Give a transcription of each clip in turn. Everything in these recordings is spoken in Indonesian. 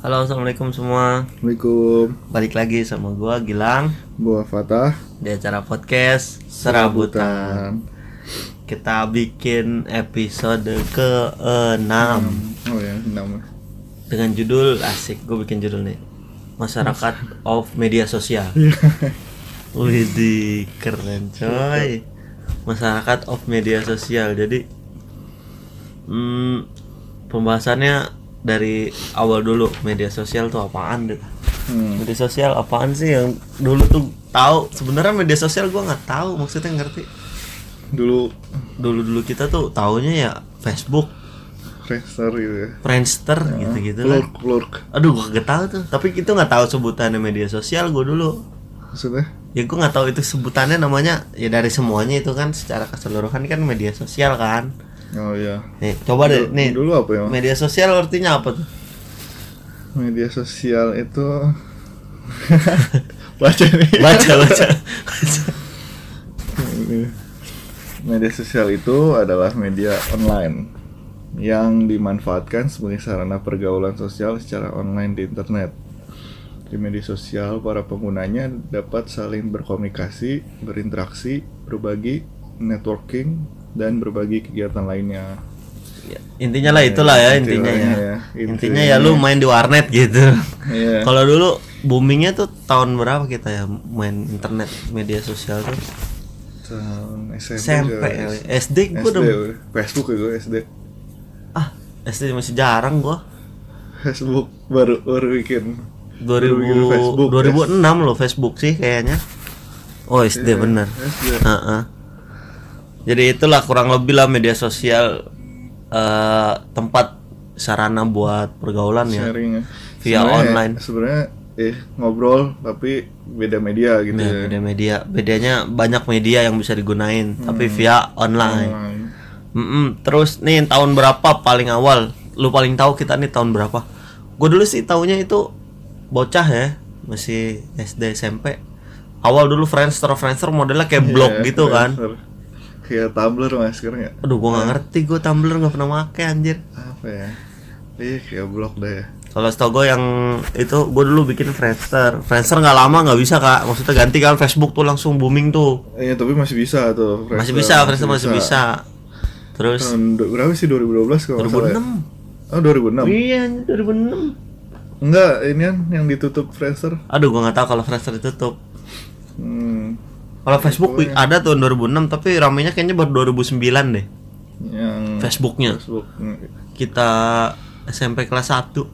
Halo assalamualaikum semua. Assalamualaikum Balik lagi sama gua Gilang. Gua Fatah. Di acara podcast Serabutan. Kita bikin episode ke-6 Oh ya, nama Dengan judul Asik, gue bikin judul nih. Masyarakat of Media Sosial. Widih, keren coy. Masyarakat of Media Sosial. Jadi hmm, Pembahasannya dari awal dulu Media sosial tuh apaan deh hmm. media sosial apaan sih yang dulu tuh tahu? Sebenarnya media sosial gua nggak tahu maksudnya ngerti. Dulu. Dulu dulu kita tuh taunya ya Facebook. Friendster gitu ya. Friendster gitu gitu kan Lurk, lurk aduh gua gak tahu tuh. Tapi kita nggak tahu sebutannya media sosial gua dulu. Maksudnya? ya gua nggak tahu itu sebutannya namanya ya dari semuanya itu kan secara keseluruhan kan media sosial kan Oh iya. Nih coba deh Dulu- nih. Dulu apa ya? media sosial artinya apa tuh? Media sosial itu Baca nih. Baca baca. Media sosial itu adalah media online yang dimanfaatkan sebagai sarana pergaulan sosial secara online di internet. Di media sosial, para penggunanya dapat saling berkomunikasi, berinteraksi, berbagi, networking, dan berbagi kegiatan lainnya. Ya, intinya lah itulah ya intinya ya. Intinya ya. Intinya ya lu main di warnet gitu. Iya. Kalau dulu boomingnya tuh tahun berapa kita ya main internet media sosial tuh? Tahun SMP, SMP, ya. SD gua SD, udah Facebook ya gue SD. ah SD masih jarang gua. Facebook baru baru bikin 2000 Baru bikin Facebook, 2006 loh Facebook sih kayaknya. Oh SD Iya, bener. SD. Heeh. Jadi itulah kurang lebih lah media sosial eh, tempat sarana buat pergaulan ya. sharing ya. Via Sebenarnya- online. Sebenarnya eh ngobrol tapi beda media gitu Ya, ya. beda media, bedanya banyak media yang bisa digunain, tapi via online. Online. Mm-mm. Terus nih tahun berapa paling awal? Lu paling tahu kita nih tahun berapa? Gue dulu sih tahunya itu bocah ya, masih SD SMP. Awal dulu Friendster, Friendster modelnya kayak blog Iya, gitu kan. Kayak Tumblr mas sekarang ya. Aduh, gua nggak ngerti, gue Tumblr nggak pernah make anjir. Apa ya? Iya kayak blog deh. Kalau setahu gue yang itu gue dulu bikin Friendster. Friendster nggak lama nggak bisa kak. Maksudnya ganti kan Facebook tuh langsung booming tuh. Iya tapi masih bisa tuh. Masih Friendster, bisa, Friendster masih bisa. Terus Tahun berapa sih 2012 kalau nggak salah ya? 2006. Oh 2006. Iya, anjir, 2006. Enggak, ini kan yang ditutup Friendster. Aduh, gua nggak tahu kalau Friendster ditutup. Hmm, Kalau Facebook wi- ada tahun 2006 tapi ramenya kayaknya baru 2009 deh. yang Facebooknya. Facebook. Hmm, Kita SMP kelas 1.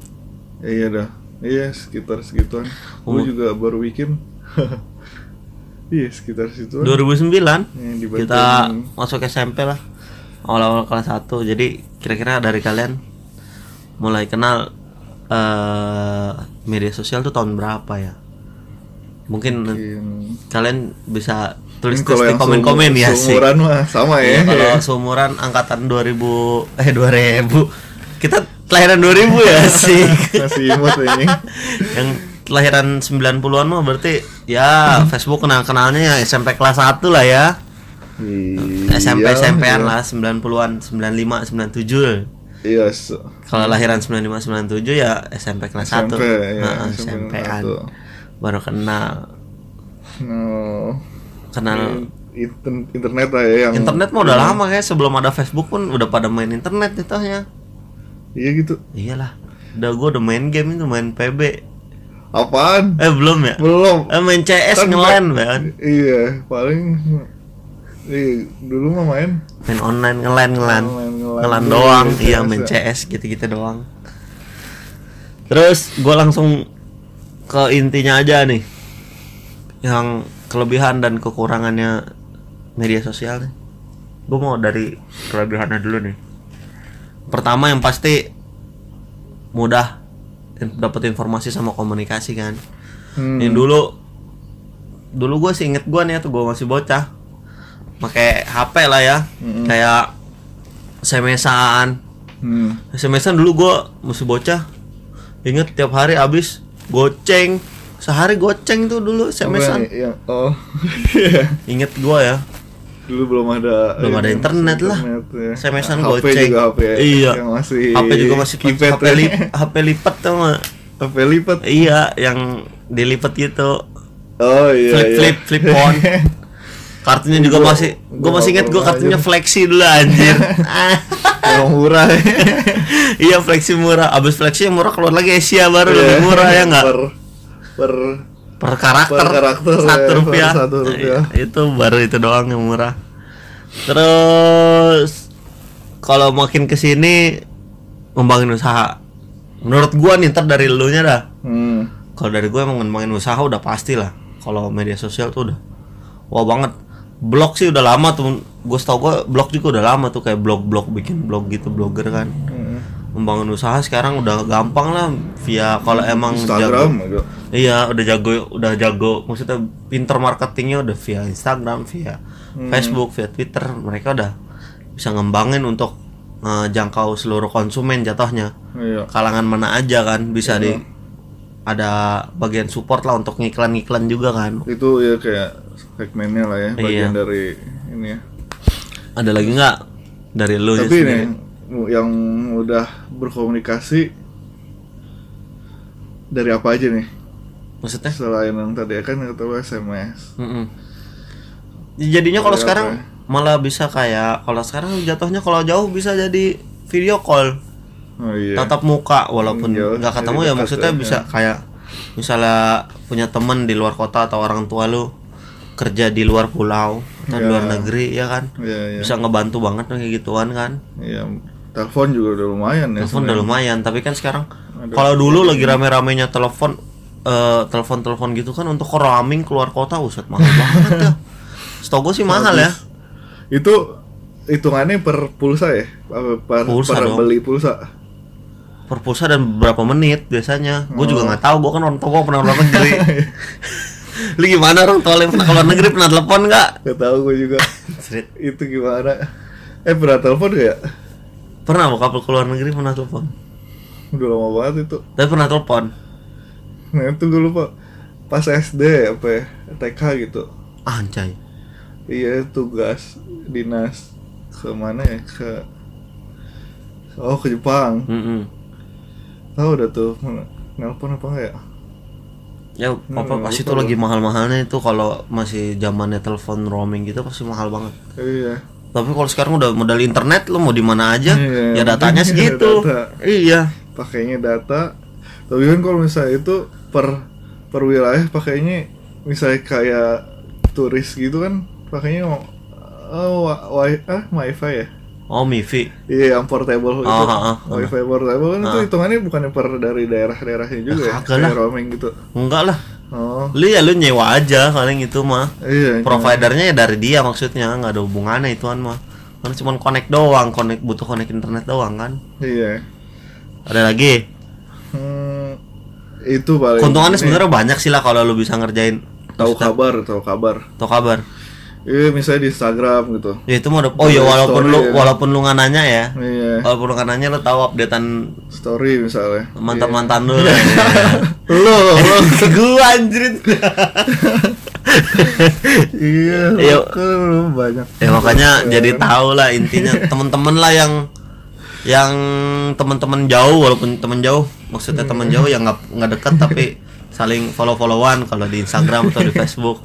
Ya, iya dah. Iya sekitar segituan. Umur- Gue juga baru bikin. iya sekitar situ. 2009 Yang kita masuk SMP lah. Awal-awal kelas 1. Jadi kira-kira dari kalian mulai kenal eh media sosial tuh tahun berapa ya? Mungkin Mungkin- kalian bisa tulis tulis di yang komen-komen seumur- ya sih. Seumuran mah sama ya. Iya, kalau seumuran angkatan 2000 eh 2000 kita kelahiran 2000 ya sih. Masih imut ini. yang kelahiran 90-an mah berarti ya Facebook kenal-kenalnya ya SMP kelas 1 lah ya. SMP Iya, SMP-an iya. lah 90-an 95 97. Iya. so- Kalau lahiran 95 97 ya SMP kelas 1. SMP, ya, Heeh, SMP SMP-an. Baru kenal No. kenal Inter- internet lah ya yang internet mah udah lama kayak sebelum ada Facebook pun udah pada main internet itunya. Iya gitu. Iyalah. Udah gua udah main game itu main PB. Apaan? Eh belum ya? Belum. Eh main CS Kan ngelen ma- kan. Iya, paling Iya, dulu mah main Main online ngelan. Ngelan. Ngelan Dulu doang. Iya ya. main CS gitu-gitu doang. Terus gua langsung ke intinya aja nih. Yang kelebihan dan kekurangannya media sosial nih. Gue mau dari kelebihannya dulu nih. Pertama yang pasti mudah dapat informasi sama komunikasi kan. Hmm. Yang dulu dulu gue sih inget gue nih tuh gue masih bocah pakai HP lah ya Mm-mm. kayak SMS-an Hmm. SMS-an dulu gue masih bocah inget tiap hari abis goceng sehari goceng tuh dulu SMS-an yang- oh. Iya. inget gue ya dulu belum ada Belum ada internet lah. ya. SMS-an HP goceng. juga HP Iya. yang masih HP juga masih keypad HP, lip, HP lipat tuh mah Apa lipat? iya yang dilipat gitu Oh iya flip iya. flip flip phone kartunya juga Gua- masih gue masih inget gue kartunya flexi dulu anjir. Yang murah. iya flexi murah. Abis flexi yang murah keluar lagi Asia baru Iya. lebih murah ya nggak? Per per per karakter, Per karakter, satu ya, per rupiah satu rupiah. Iya, itu baru itu doang yang murah. Terus kalau makin ke sini ngembangin usaha. Menurut gua nih ntar dari lu nya dah. Hmm. kalau dari gue emang ngembangin usaha udah pasti lah. Kalau media sosial tuh udah. Wah banget blog sih udah lama tuh. Gue tau gue blog juga udah lama tuh kayak blog-blog bikin blog gitu blogger kan. Hmm. membangun usaha sekarang udah gampang lah via kalau emang Instagram jago iya udah jago udah jago. Maksudnya pinter marketingnya udah via Instagram via Facebook via Twitter. Mereka udah bisa ngembangin untuk eh, jangkau seluruh konsumen jatuhnya. Iya. kalangan mana aja kan bisa di ada bagian support lah untuk ngiklan-ngiklan juga kan Itu ya kayak segmennya lah ya, bagian Iya. dari ini ya. ada lagi nggak dari lu ya Tapi nih yang udah berkomunikasi dari apa aja nih? maksudnya Selain yang tadi kan kata SMS. Mm-mm. jadinya kalau sekarang ya? malah bisa kayak kalau sekarang jatuhnya kalau jauh bisa jadi video call Oh iya. tatap muka walaupun Jauh, nggak ketemu ya maksudnya ya, bisa kayak misalnya punya temen di luar kota atau orang tua lu kerja di luar pulau atau di Ya. luar negeri ya kan Iya iya. bisa ngebantu banget kayak gituan kan Iya. Telepon juga udah lumayan ya. telepon udah lumayan tapi kan sekarang kalau dulu lagi rame-ramenya telepon eh, telepon-telepon gitu kan untuk roaming keluar kota uset mahal banget ya setahu gue sih mahal ya Itu hitungannya per pulsa ya? Per, Pulsa per dong. beli pulsa? Per pulsa dan berapa menit biasanya gue Oh. juga nggak tahu gue kan orang tua pernah luar negeri lu gimana orang tua yang pernah keluar negeri pernah telepon nggak Gak tahu gue juga. Itu gimana? Eh pernah telepon gak ya? pernah bokap lu keluar negeri pernah telepon Udah lama banget itu. tapi pernah telepon Nah itu gue lupa. Pas SD apa ya? TK gitu. anjay Iya tugas dinas ke mana ya? Ke Oh ke Jepang. Mm-mm. Tahu udah tuh nelpon apa enggak ya? ya apa Hmm, pasti lupa itu lagi mahal-mahalnya itu kalau masih zamannya telepon roaming gitu pasti mahal banget Iya. Tapi kalau sekarang udah modal internet lu mau di mana aja, Iya, ya datanya segitu. data. Iya. Pakainya data. Tapi kan kalau misalnya itu per per wilayah pakainya misalnya kayak turis gitu kan pakainya oh, wi ah wifi ya Oh, Mifi. iya yang portable itu Oh, ah, ah, wifi portable kan itu hitungannya bukan per dari daerah-daerahnya juga ya, kagak lah. roaming gitu Enggak lah. oh Lu ya lu nyewa aja paling itu mah. iya Providernya ya dari dia maksudnya, nggak ada hubungannya ituan mah. Kan cuma connect doang, connect butuh connect internet doang kan. iya Ada lagi. hmm, itu paling Keuntungannya sebenarnya banyak sih lah kalau lu bisa ngerjain tahu kabar tahu kabar atau kabar. Iya misalnya di Instagram gitu Ya itu udah Oh ya Story, walaupun lu ya. walaupun lu nggak nanya ya. iya Walaupun lu nggak nanya lu tahu updatean story misalnya mantan-mantan lu lah. ya. lo lo gua anjrit. iya Iya. lu banyak ya makanya jadi tahu lah intinya teman-teman lah yang yang teman-teman jauh walaupun teman jauh maksudnya teman jauh yang nggak nggak dekat tapi saling follow followan kalau di Instagram atau di Facebook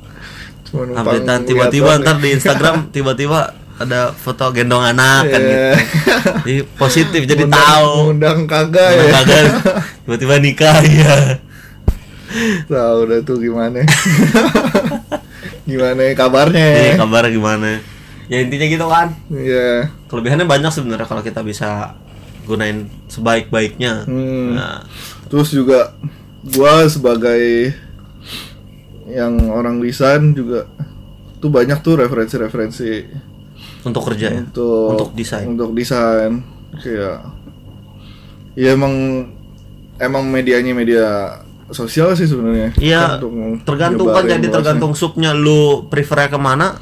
Cuma updatean lihat tiba-tiba ntar ya. di Instagram tiba-tiba ada foto gendong anak kan Iya. gitu jadi positif jadi Undang- tahu. undang kagak ya. kagak. Tiba-tiba nikah ya tahu udah tuh gimana. Gimana kabarnya? Jadi kabar gimana? Ya intinya gitu kan. Iya. Kelebihannya banyak sebenarnya kalau kita bisa gunain sebaik-baiknya. Hmm. nah, terus juga gua sebagai yang orang desain juga tuh banyak tuh referensi-referensi. Untuk kerja ya? Untuk untuk desain? untuk desain. Kayak ya emang emang medianya media sosial sih sebenarnya. Iya, tergantung kan jadi tergantung subnya. Lu prefernya ke mana?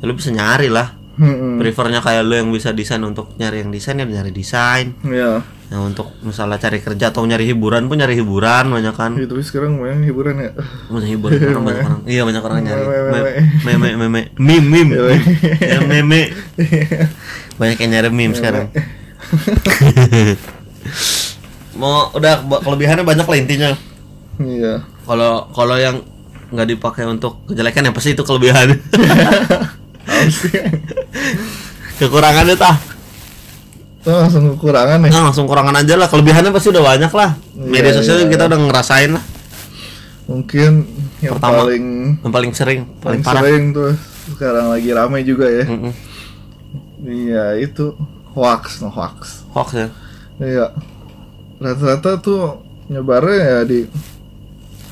Ya lu bisa nyari lah. Hmm, prefernya kayak lu yang bisa desain. Untuk nyari yang desain ya nyari desain. Ya ya untuk misalnya cari kerja atau nyari hiburan pun nyari hiburan banyak kan. Itu sekarang banyak hiburan ya. Banyak hiburan orang banyak orang. Iya banyak orang nyari. Meme, meme meme meme. meme Iya, meme. Ya meme. Banyak yang nyari meme sekarang. Mau udah kelebihannya banyak lah intinya. Iya. Kalau kalau yang nggak dipakai untuk kejelekan ya pasti itu kelebihan. Kekurangannya tah itu langsung kekurangan nih nah, langsung kurangan aja lah. Kelebihannya pasti udah banyak lah. Media Iya, sosial iya. kita udah ngerasain lah. Mungkin yang Pertama. paling yang paling sering paling paling parah. sering tuh sekarang lagi ramai juga ya. Mm-mm. iya itu hoax no hoax. Hoax ya? Iya. Rata-rata tuh nyebarnya ya di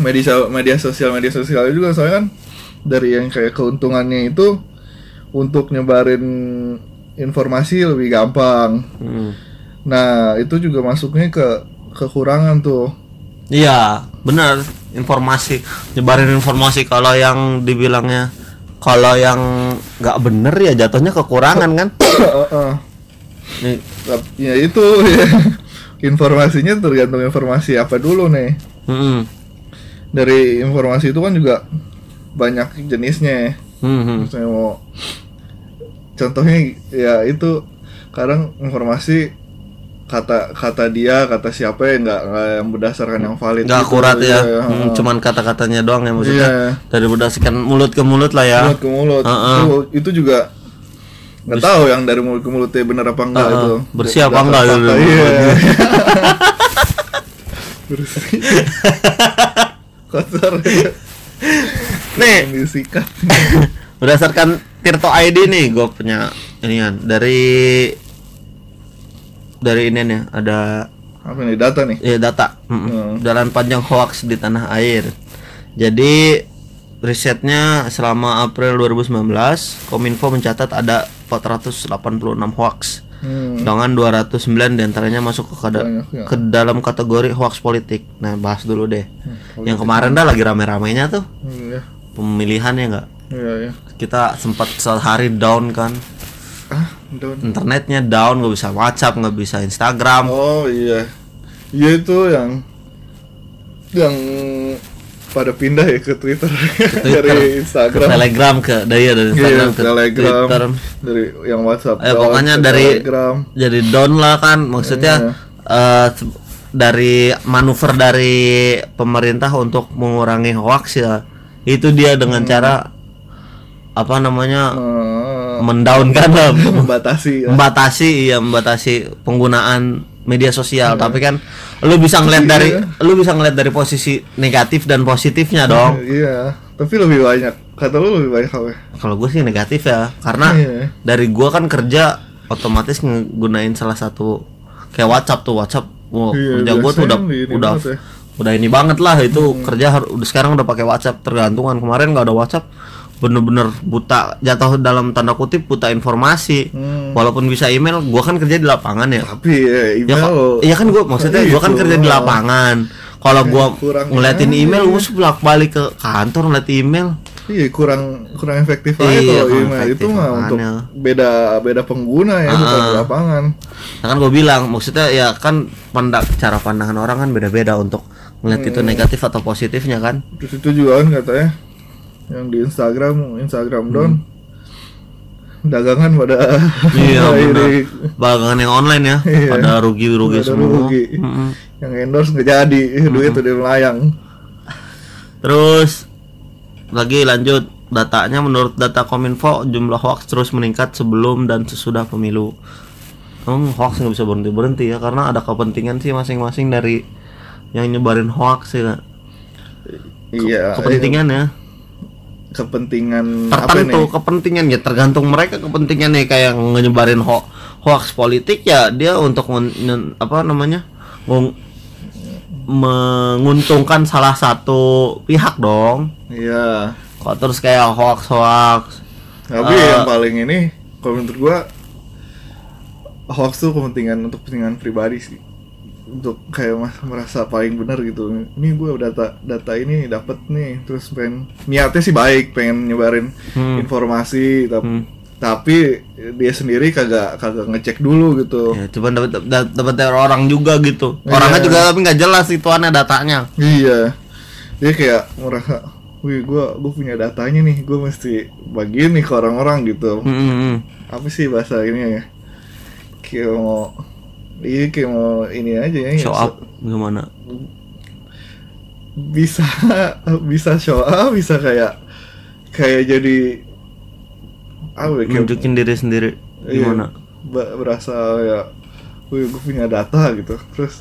media media sosial media sosial juga. Soalnya kan dari yang kayak keuntungannya itu untuk nyebarin informasi lebih gampang Mm. nah itu juga masuknya ke kekurangan tuh Iya, benar. Informasi nyebarin informasi kalau yang dibilangnya kalau yang nggak bener ya jatuhnya kekurangan kan? Nih, ya itu ya. informasinya tergantung informasi apa dulu nih mm-mm. dari informasi itu kan juga banyak jenisnya Mhm. saya mau contohnya ya itu kadang informasi kata kata dia kata siapa ya nggak yang berdasarkan yang valid nggak gitu. akurat ya, Iya, Mm, heeh. cuman kata-katanya doang ya maksudnya Iya. dari berdasarkan mulut ke mulut lah ya. mulut ke mulut Heeh. itu, itu juga nggak tahu yang dari mulut ke mulutnya benar apa enggak Heeh. itu Bersih apa enggak itu? iya bersih kotor Nih, disikat berdasarkan Tirto ID nih, gue punya ini kan dari dari ini nih ada apa nih data nih? Ya data. Mm-mm. Hmm. jalan panjang hoax di tanah air. Jadi risetnya selama April 2019 Kominfo mencatat ada 486 hoax. Hmm. dengan 209 di antaranya masuk ke, kada- ya. ke dalam kategori hoax politik. Nah bahas dulu deh. Hmm, yang kemarin dah lagi rame-ramenya tuh. Hmm, ya pemilihan ya nggak iya ya kita sempat sehari down kan. Ah down? Internetnya down nggak bisa WhatsApp nggak bisa Instagram. Oh iya, iya itu yang yang pada pindah ya ke Twitter, Twitter, dari ke Instagram, Telegram ke dari dari Iya, Instagram ke Telegram, Twitter. Dari yang WhatsApp, Eh, down pokoknya ke dari- Telegram. jadi down lah kan maksudnya Iya. eh, se- dari manuver dari pemerintah untuk mengurangi hoax ya itu dia dengan Hmm. cara apa namanya Eh, mendaunkan lah membatasi ya. membatasi ya membatasi penggunaan media sosial tapi kan lu bisa ngeliat dari Iya. lu bisa ngeliat dari posisi negatif dan positifnya dong Iya, tapi lebih banyak. Kata lu lebih banyak apa? kalau gue sih negatif ya karena Iya. dari gua kan kerja otomatis ngegunain salah satu kayak WhatsApp tuh WhatsApp wow, Iya, kerja gua tuh udah udah ya. udah ini banget lah itu kerja har- udah sekarang udah pakai WhatsApp tergantungan kemarin nggak ada WhatsApp bener-bener buta jatuh dalam tanda kutip buta informasi Hmm. walaupun bisa email gua kan kerja di lapangan ya Tapi ya, ya email. kok- iya kan gua maksudnya gua kan kerja di lapangan kalau gua kurang ngeliatin email ya? gua bolak balik ke kantor ngeliat email Iya kurang kurang efektif aja Iya, kalau email efektif, itu mah untuk beda beda pengguna ya bukan Ah. di lapangan. Nah kan gue bilang maksudnya ya kan pandak cara pandangan orang kan beda-beda untuk melihat Hmm. itu negatif atau positifnya kan. Terus itu juga kan katanya yang di Instagram Instagram down dagangan pada Iya ini, benar. Bagangan yang online ya Iya. pada rugi-rugi Pada semua. rugi. Mm-mm. yang endorse nggak jadi duit udah melayang. Terus lagi lanjut datanya menurut data Kominfo jumlah hoax terus meningkat sebelum dan sesudah pemilu. Hmm, hoax nggak bisa berhenti berhenti ya karena ada kepentingan sih masing-masing dari yang nyebarin hoax ya. Iya. Kepentingan ya. Kepentingan apa tertentu nih? kepentingan ya tergantung mereka kepentingannya kayak nyebarin ho hoax politik ya dia untuk apa namanya menguntungkan salah satu pihak dong Iya. kok terus kayak hoax hoax Tapi Eh, yang paling ini kalau menurut gua hoax tuh kepentingan untuk kepentingan pribadi sih. Untuk kayak mas merasa paling benar gitu. Ini gua data data ini dapat nih terus pengen niatnya sih baik pengen nyebarin Hmm. informasi tapi Hmm. tapi dia sendiri kagak kagak ngecek dulu gitu. ya coba dapat dapat dari orang juga gitu Iya. orangnya juga tapi nggak jelas ituannya datanya Iya. Dia kayak merasa Wih, gua gua punya datanya nih, gua mesti bagiin nih ke orang-orang gitu. Hmm, hmm, hmm. apa sih bahasa ini ya kayak mau Iya kayak mau ini aja ya. show up gimana Bisa bisa show up, bisa kayak kayak jadi apa ya, nunjukin diri sendiri iya, gimana ba- berasa ya wih gue punya data gitu terus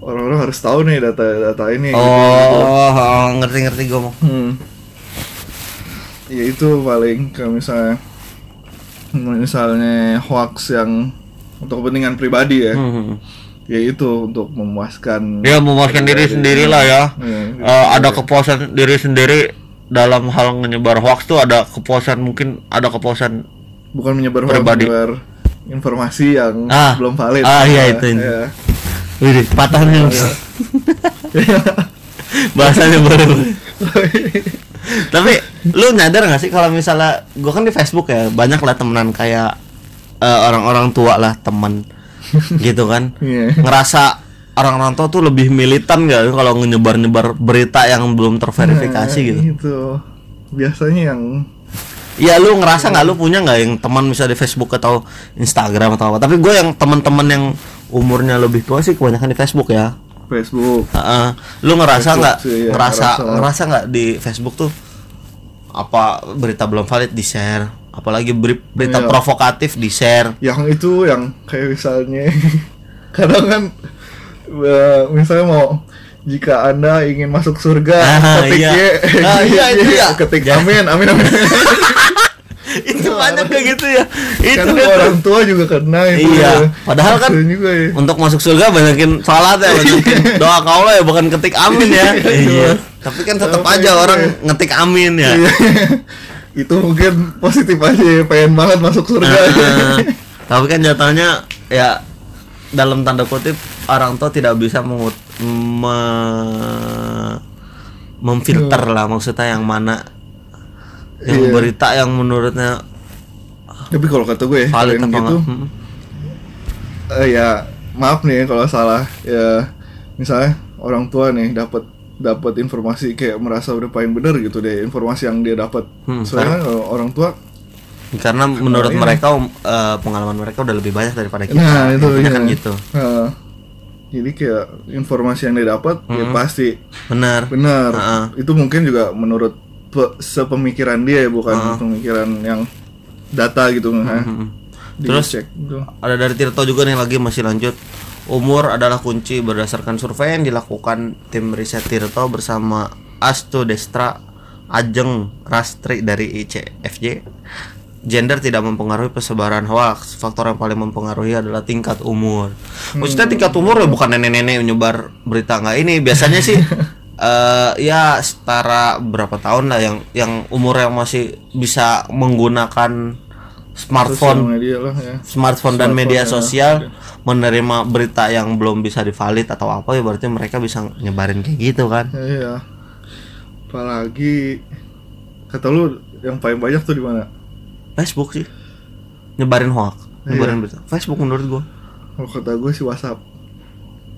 orang-orang harus tahu nih data-data ini gitu. oh ngerti ngerti gue mau Hmm. Ya itu paling kalau misalnya misalnya hoax yang untuk kepentingan pribadi ya, Hmm. ya itu untuk memuaskan. ya memuaskan diri sendiri lah ya Iya, Eh, ada kepuasan diri sendiri dalam hal menyebar hoax tuh ada kepuasan mungkin ada kepuasan bukan menyebar hoax, Pribadi. menyebar informasi yang Ah. belum valid. Ah, iya, Ya, itu, ya. Wih, patahnya bahasanya baru tapi lu nyadar gak sih kalau misalnya gua kan di Facebook ya banyak lah temenan kayak eh, orang-orang tua lah teman gitu kan Iya. ngerasa orang-orang tua tuh lebih militan gak kalau nyebar-nyebar berita yang belum terverifikasi Nah, gitu Itu biasanya yang Iya lu ngerasa nggak lu punya nggak yang teman misalnya di Facebook atau Instagram atau apa? Tapi gue yang teman-teman yang umurnya lebih tua sih kebanyakan di Facebook ya. Facebook. Heeh. lu ngerasa nggak ya, ngerasa ngerasa. ngerasa nggak di Facebook tuh apa berita belum valid di share, apalagi beri- berita Iya. provokatif di share. yang itu yang kayak misalnya kadang kan eh, misalnya mau jika anda ingin masuk surga Ah, ketik iya. Y, Ah, iya, itu ya. ketik amin amin amin itu banyak kayak gitu ya. Itu kadang dia tuh. orang tua juga kena itu Iya, padahal kan juga ya untuk masuk surga banyakin sholat ya, banyakin doa kaulah ya, bukan ketik amin ya. iya. Tapi kan tetap aja itu orang ya? ngetik amin ya. Iya. itu mungkin positif aja ya, pengen banget masuk surga Heeh. tapi kan jatuhnya ya dalam tanda kutip orang tua tidak bisa mengut me- memfilter lah maksudnya yang mana yang Iya. berita yang menurutnya tapi kalau kata gue ya valid gitu Hmm. eh, ya maaf nih kalau salah ya misalnya orang tua nih dapat dapat informasi kayak merasa udah paling bener gitu deh informasi yang dia dapat Hmm, soalnya kan orang tua karena menurut iya. mereka eh, pengalaman mereka udah lebih banyak daripada kita nah itu iya. kan gitu Nah, jadi kayak informasi yang dia dapat ya Hmm. pasti benar benar Heeh. itu mungkin juga menurut pe- sepemikiran dia ya bukan pemikiran yang data gitu nah. Hmm. Terus Dicek gitu. ada dari Tirto juga nih lagi masih lanjut umur adalah kunci berdasarkan survei yang dilakukan tim riset Tirto bersama Astu Destra Ajeng Rastri dari ICFJ gender tidak mempengaruhi persebaran hoax. Faktor yang paling mempengaruhi adalah tingkat umur. Maksudnya tingkat umur ya bukan nenek-nenek menyebar berita nggak ini. Biasanya sih eh ya setara berapa tahun lah yang yang umur yang masih bisa menggunakan smartphone media lah ya smartphone dan Smartphone, media ya. sosial menerima berita yang belum bisa divalid atau apa ya berarti mereka bisa nyebarin kayak gitu kan Ya, iya. Apalagi kata lu yang paling banyak tuh di mana? Facebook sih nyebarin hoax Iya. nyebarin berita Facebook menurut gua Kalau kata gue sih WhatsApp.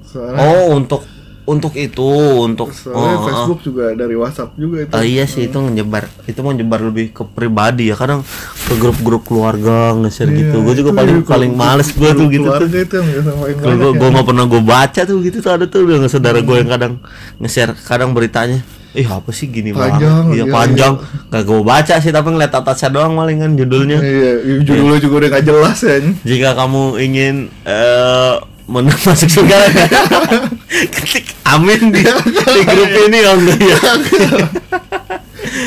Soalnya, oh untuk untuk itu untuk soalnya oh, Facebook juga dari WhatsApp juga itu. oh, iya sih itu nyebar itu mau nyebar lebih ke pribadi ya. Kadang ke grup-grup keluarga nge-share Iya, gitu. Gua juga paling paling males gua tuh gitu tuh. itu kalau banyak gua, ya. nggak pernah gua baca tuh gitu tuh ada tuh udah saudara gue yang kadang nge-share kadang beritanya ih apa sih gini Panjang, banget? Iya iya, panjang. Nggak gue baca sih tapi ngeliat atasnya doang palingan judulnya. Iya, judulnya juga udah gak jelas ya. jika kamu ingin men- masuk surga ketik amin di, di grup ini oh enggak ya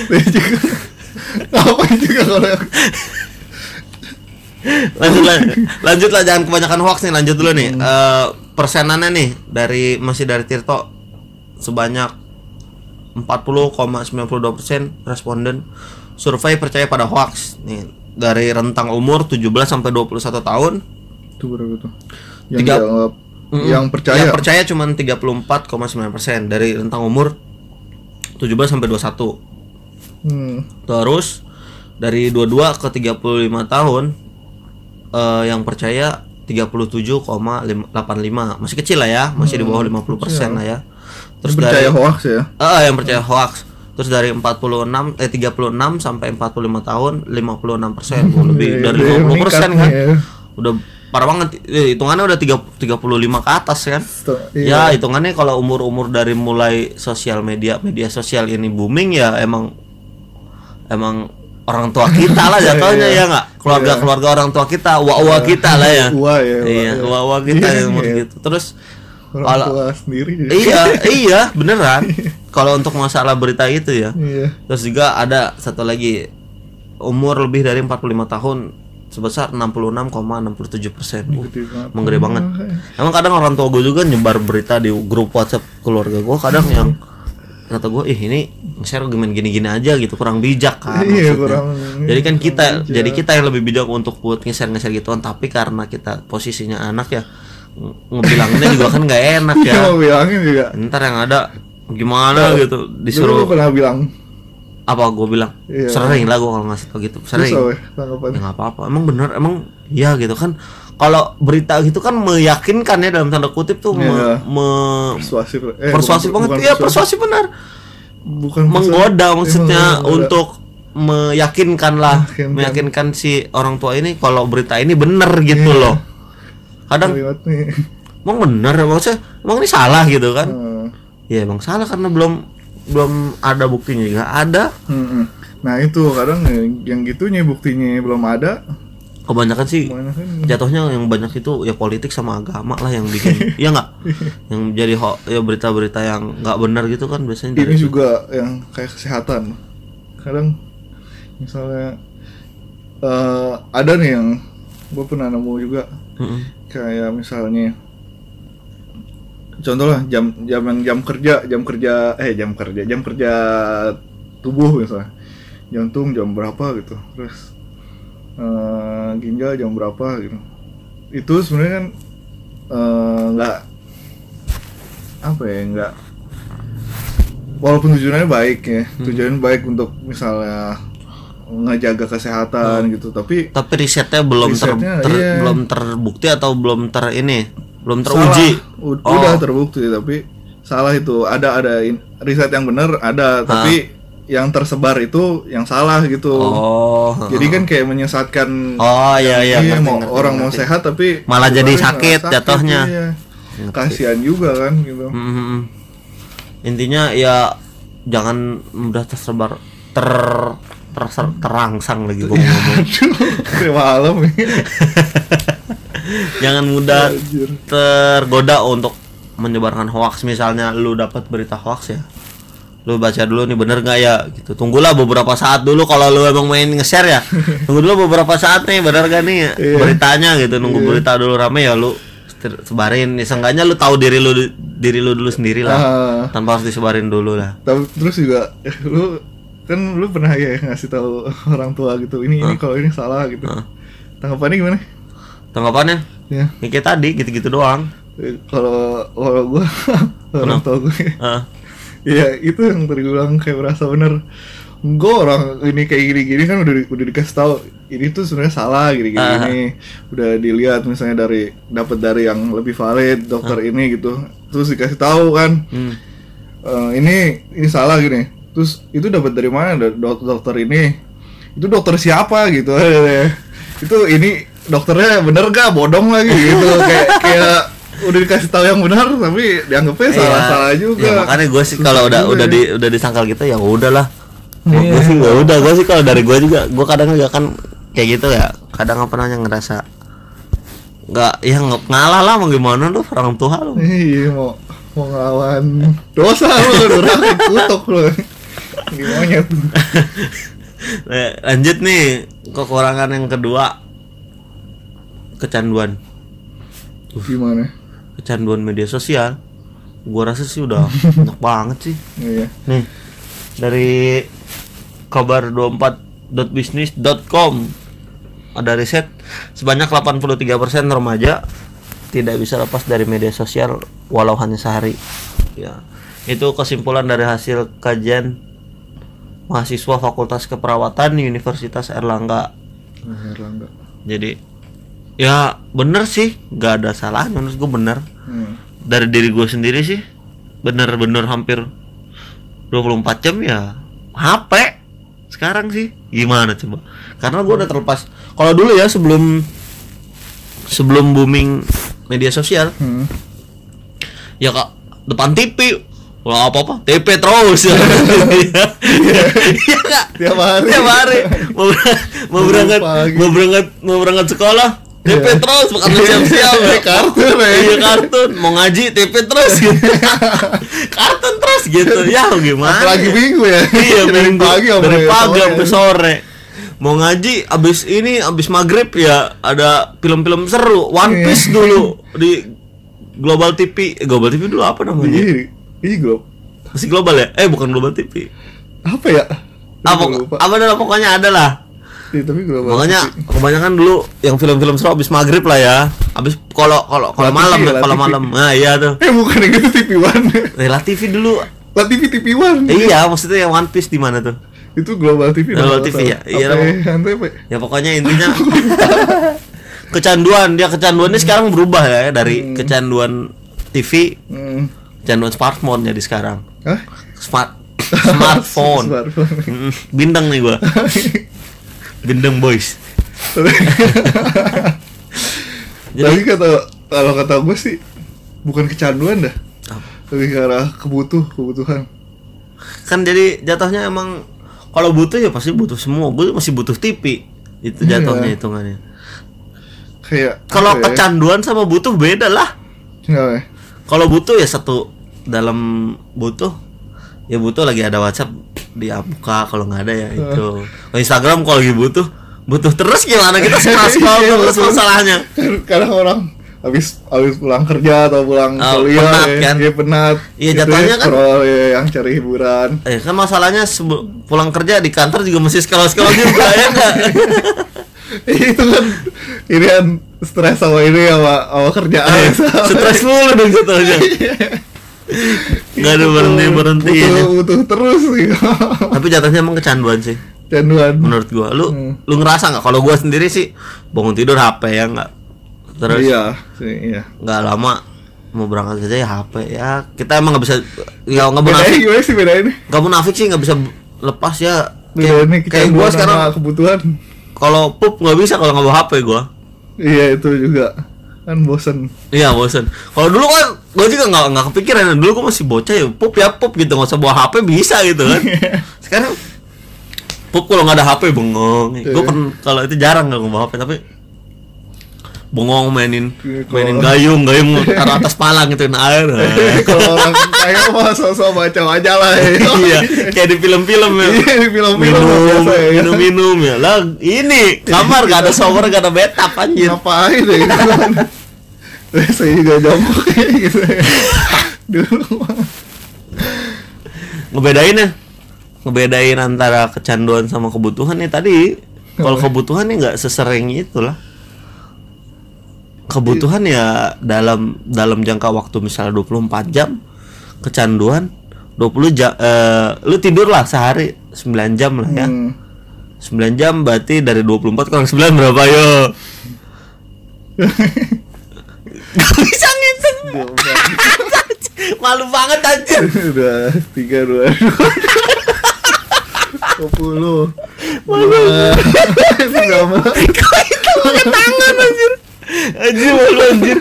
Dia juga ngapain juga kalau yang lanjut lah lanjut lah jangan kebanyakan hoax nih lanjut dulu nih. Eh, persenannya nih dari masih dari Tirto sebanyak 40,92% responden survei percaya pada hoax. Nih dari rentang umur 17 sampai 21 tahun. Itu berapa tuh? Yang Tiga- dianggap Mm-mm. yang percaya. yang percaya cuma 34,9% dari rentang umur 17 sampai 21 Hmm. Terus dari 22 ke 35 tahun eh, yang percaya 37,85 masih kecil lah ya masih di bawah 50% lah ya terus Hmm, percaya dari hoax ya. ah yang percaya hoax terus dari 46 eh 36 sampai 45 tahun 56 persen lebih Iya, dari iya, 50 persen meningkat kan nih ya. udah parah banget. Eh, hitungannya udah tiga 35 ke atas kan? Sto- ya iya. hitungannya kalau umur-umur dari mulai sosial media media sosial ini booming ya emang emang orang tua kita lah jatuhnya Iya. ya nggak? Keluarga keluarga orang tua kita wa kita lah ya. Wah, ya, iya ya. wa kita Iya, iya. gitu. Terus orang kalau tua sendiri. Iya iya beneran. Kalau untuk masalah berita itu ya. Iya. Terus juga ada satu lagi umur lebih dari 45 tahun sebesar 66,67 persen banget. menggede banget Makanya. emang kadang orang tua gue juga nyebar berita di grup WhatsApp keluarga gue kadang yang kata gue ih ini share gini gini aja gitu kurang bijak kan Iya, kurang- jadi kan kita bijak. jadi kita yang lebih bijak untuk buat nge-share nge-share gituan tapi karena kita posisinya anak ya nge- ngebilanginnya juga kan nggak enak Iya, ya bilangin juga ntar yang ada gimana gitu disuruh pernah bilang apa gue bilang Iya. sering lah gue kalau ngasih tau gitu sering ya, ya nggak apa-apa emang bener emang ya gitu kan kalau berita gitu kan meyakinkan ya dalam tanda kutip tuh me- Iya. me- persuasif eh, persuasif bukan- banget bukan iya persuasif benar bukan menggoda persuasif. maksudnya Iya, menggoda. untuk meyakinkan lah Meyakinkan. meyakinkan si orang tua ini kalau berita ini bener gitu Iya. loh kadang emang bener maksudnya emang ini salah gitu kan Hmm. ya emang salah karena belum belum ada buktinya nggak ada. Hmm, hmm. nah itu kadang yang gitunya buktinya belum ada. Kebanyakan sih mana kan jatuhnya yang banyak itu ya politik sama agama lah yang bikin ya nggak? Yang jadi ho ya berita-berita yang nggak benar gitu kan biasanya ini juga yang kayak kesehatan. Kadang misalnya eh, ada nih yang gue pernah nemu juga. Mm-mm. kayak misalnya contoh lah jam jam yang jam kerja jam kerja eh jam kerja jam kerja tubuh misalnya. Jantung jam berapa gitu. Terus eh, ginjal jam berapa gitu. Itu sebenarnya kan eh, nggak apa ya nggak walaupun tujuannya baik ya. Tujuannya baik untuk misalnya ngejaga kesehatan gitu tapi tapi risetnya belum ter, Risetnya, ter- iya. belum terbukti atau belum ter ini belum teruji Salah. U- Oh. Udah terbukti tapi salah itu. Ada ada in- riset yang benar ada, tapi yang tersebar itu yang salah gitu. oh Jadi kan kayak menyesatkan oh iya iya iya, ngerti, mau ngerti, orang mau sehat tapi Malah jadi sakit malah jatuhnya. iya. Kasihan juga kan gitu. Mm-mm. intinya ya jangan mudah tersebar ter terser- terangsang lagi gua mau ngomong malam nih. jangan mudah tergoda untuk menyebarkan hoax. Misalnya lu dapat berita hoax ya lu baca dulu nih bener nggak ya? Gitu. Tunggulah beberapa saat dulu kalau lu emang main nge-share ya. Tunggu dulu beberapa saat nih bener gak nih Iya. beritanya gitu. Nunggu berita dulu rame ya lu sebarin. Ya, seenggaknya lu tahu diri lu diri lu dulu sendiri lah. Ah, tanpa harus disebarin dulu lah. Tapi terus juga lu kan lu pernah ya ngasih tahu orang tua gitu ini ini kalau ini salah gitu. Ah. Tanggapannya gimana? tanggapannya Ya. ya kayak tadi gitu-gitu doang Eh, kalau kalau gue orang tua gue Ah, ya itu yang tadi gue bilang kayak merasa bener gue orang ini kayak gini-gini kan udah udah dikasih tahu ini tuh sebenarnya salah gini-gini Ah. gini. udah dilihat misalnya dari dapat dari yang lebih valid dokter ini gitu terus dikasih tahu kan hmm. "Eh, ini ini salah gini terus itu dapat dari mana Da- dok- dokter ini itu dokter siapa gitu itu ini dokternya bener gak bodong lagi gitu kayak kayak udah dikasih tahu yang benar tapi dianggapnya salah salah Iya. juga Ya, makanya gue sih kalau udah udah di udah disangkal gitu ya udahlah. Gue Iya. sih ya udah gue sih kalau dari gue juga gue kadang juga kan kayak gitu ya. Kadang apa namanya ngerasa nggak ya ngalah lah mau gimana lu orang tua lu. iya mau mau ngelawan dosa lu durhaka kutuk lu gimana lanjut nih kekurangan yang kedua. Kecanduan. Gimana? Kecanduan media sosial. Gua rasa sih udah banyak banget sih. Iya. Nih, dari kabar 24.bisnis.com ada riset sebanyak 83% remaja tidak bisa lepas dari media sosial walau hanya sehari. Ya. Itu kesimpulan dari hasil kajian mahasiswa Fakultas Keperawatan Universitas Erlangga. Nah, Erlangga Jadi ya bener sih, nggak ada salahnya menurut gue bener hmm. dari diri gue sendiri sih bener-bener hampir 24 jam ya HP sekarang sih gimana coba karena gue udah terlepas kalau dulu ya sebelum sebelum booming media sosial Hmm. ya kak depan TV Wah apa apa TP terus ya Iya kak Tiap hari. tiap hari mau mau berangkat Pagi. mau berangkat mau berangkat sekolah TP Iya. terus bukan siap-siap ya. Kartun, ya. iya kartun mau ngaji TP terus gitu kartun terus gitu ya gimana Apalagi minggu ya. iya minggu pagi dari pagi sore. sampai sore mau ngaji abis ini abis maghrib ya ada film-film seru One Iya. Piece dulu di Global TV Eh, Global TV dulu apa namanya Iya, iya Glob. masih global ya eh bukan Global TV Apa ya? apa apa adalah pokoknya ada lah Iya, tapi global. makanya TV. kebanyakan dulu yang film-film seru abis maghrib lah ya abis kalau kalau kalau La malam ya La kalau malam nah iya tuh Eh bukan yang itu TV One. Eh, La TV dulu La TV TV One. iya maksudnya yang One Piece di mana tuh Itu Global TV. Global TV ya? Iya, Apa Bang. ya? Apa? ya? ya pokoknya intinya kecanduan dia kecanduannya sekarang berubah ya dari kecanduan TV Hmm. Kecanduan smartphone jadi sekarang Hah? smart smartphone Smartphone. Bindeng nih gua bindeng boys Tapi jadi kata kalau kata gue sih bukan kecanduan dah. Apa? Lebih ke arah kebutuh, kebutuhan. kan jadi jatuhnya emang kalau butuh ya pasti butuh semua gue masih butuh TV itu Iya. jatuhnya hitungannya Kayak kalau ya? kecanduan sama butuh beda lah Nggak, ya? Kalau butuh ya satu dalam butuh ya butuh lagi ada WhatsApp dia buka kalau nggak ada ya itu. Kalau Instagram kalau lagi butuh butuh terus gimana? Kita scroll scroll terus masalahnya. Kadang orang habis habis pulang kerja atau pulang Oh, kuliah penat, ya, kan? ya penat. Iya, Gitu jatuhnya ya, kan- scroll, ya, yang cari hiburan. Eh kan masalahnya pulang kerja di kantor juga mesti scroll scroll juga ya nggak? Itu kan ini kan stres sama ini sama sama kerjaan. Eh, stres mulu dong jatuhnya. Nggak ada berhenti berhenti butuh, butuh terus gitu. Tapi jatuhnya emang kecanduan sih. Canduan menurut gua. Lu Hmm. lu ngerasa nggak? Kalau gua sendiri sih bangun tidur HP ya nggak? Terus iya sih, iya. nggak lama mau berangkat kerja ya HP ya. Kita emang nggak bisa ya nggak bedain munafik gimana sih bedain nggak munafik sih nggak bisa lepas ya. Kayak, kayak gua sekarang kebutuhan. Kalau pup nggak bisa kalau nggak bawa HP gua iya itu juga. Kan bosen. Iya bosen. Kalau dulu kan gua juga nggak nggak kepikiran. Dulu gua masih bocah ya pup ya pup gitu. Nggak usah bawa HP bisa gitu kan. Sekarang pup kalau nggak ada HP bengong. Iya. kan kalau itu jarang nggak bawa HP tapi bengong mainin Iya, mainin gayung gayung taruh atas palang gitu air kalau orang kaya mah sosok baca majalah ya. Iya kayak di film-film ya. Iya, di film-film minum biasa ya. minum minum ya. Lah ini kamar gak ada shower gak ada bathtub anjir ngapain ya gitu kan. Saya juga jongkok kayak gitu. Ya dulu. Ngebedain ya? Ngebedain antara kecanduan sama kebutuhan nih tadi. Kalau kebutuhan nih nggak sesering itulah kebutuhan ya dalam dalam jangka waktu misalnya 24 jam kecanduan 20 jam eh, lu tidur lah sehari 9 jam lah ya. Hmm. 9 jam berarti dari 24 kurang 9 berapa yo? Gak bisa ngitung. Malu banget anjir. Udah tiga dua dua. Puluh. Dua. Sama Kok itu tangan anjir Anjir malu anjir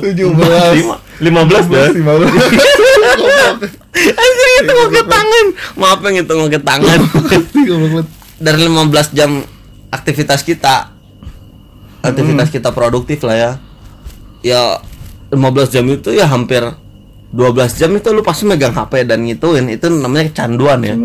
tujuh belas. Lima- Lima belas belas lima belas. Anjir itu pakai tangan. Maaf yang itu pakai tangan. Tiga belas. Dari 15 jam aktivitas kita. Aktivitas kita produktif lah ya. Ya 15 jam itu ya hampir 12 jam itu lu pasti megang HP dan ngituin. Itu namanya kecanduan ya.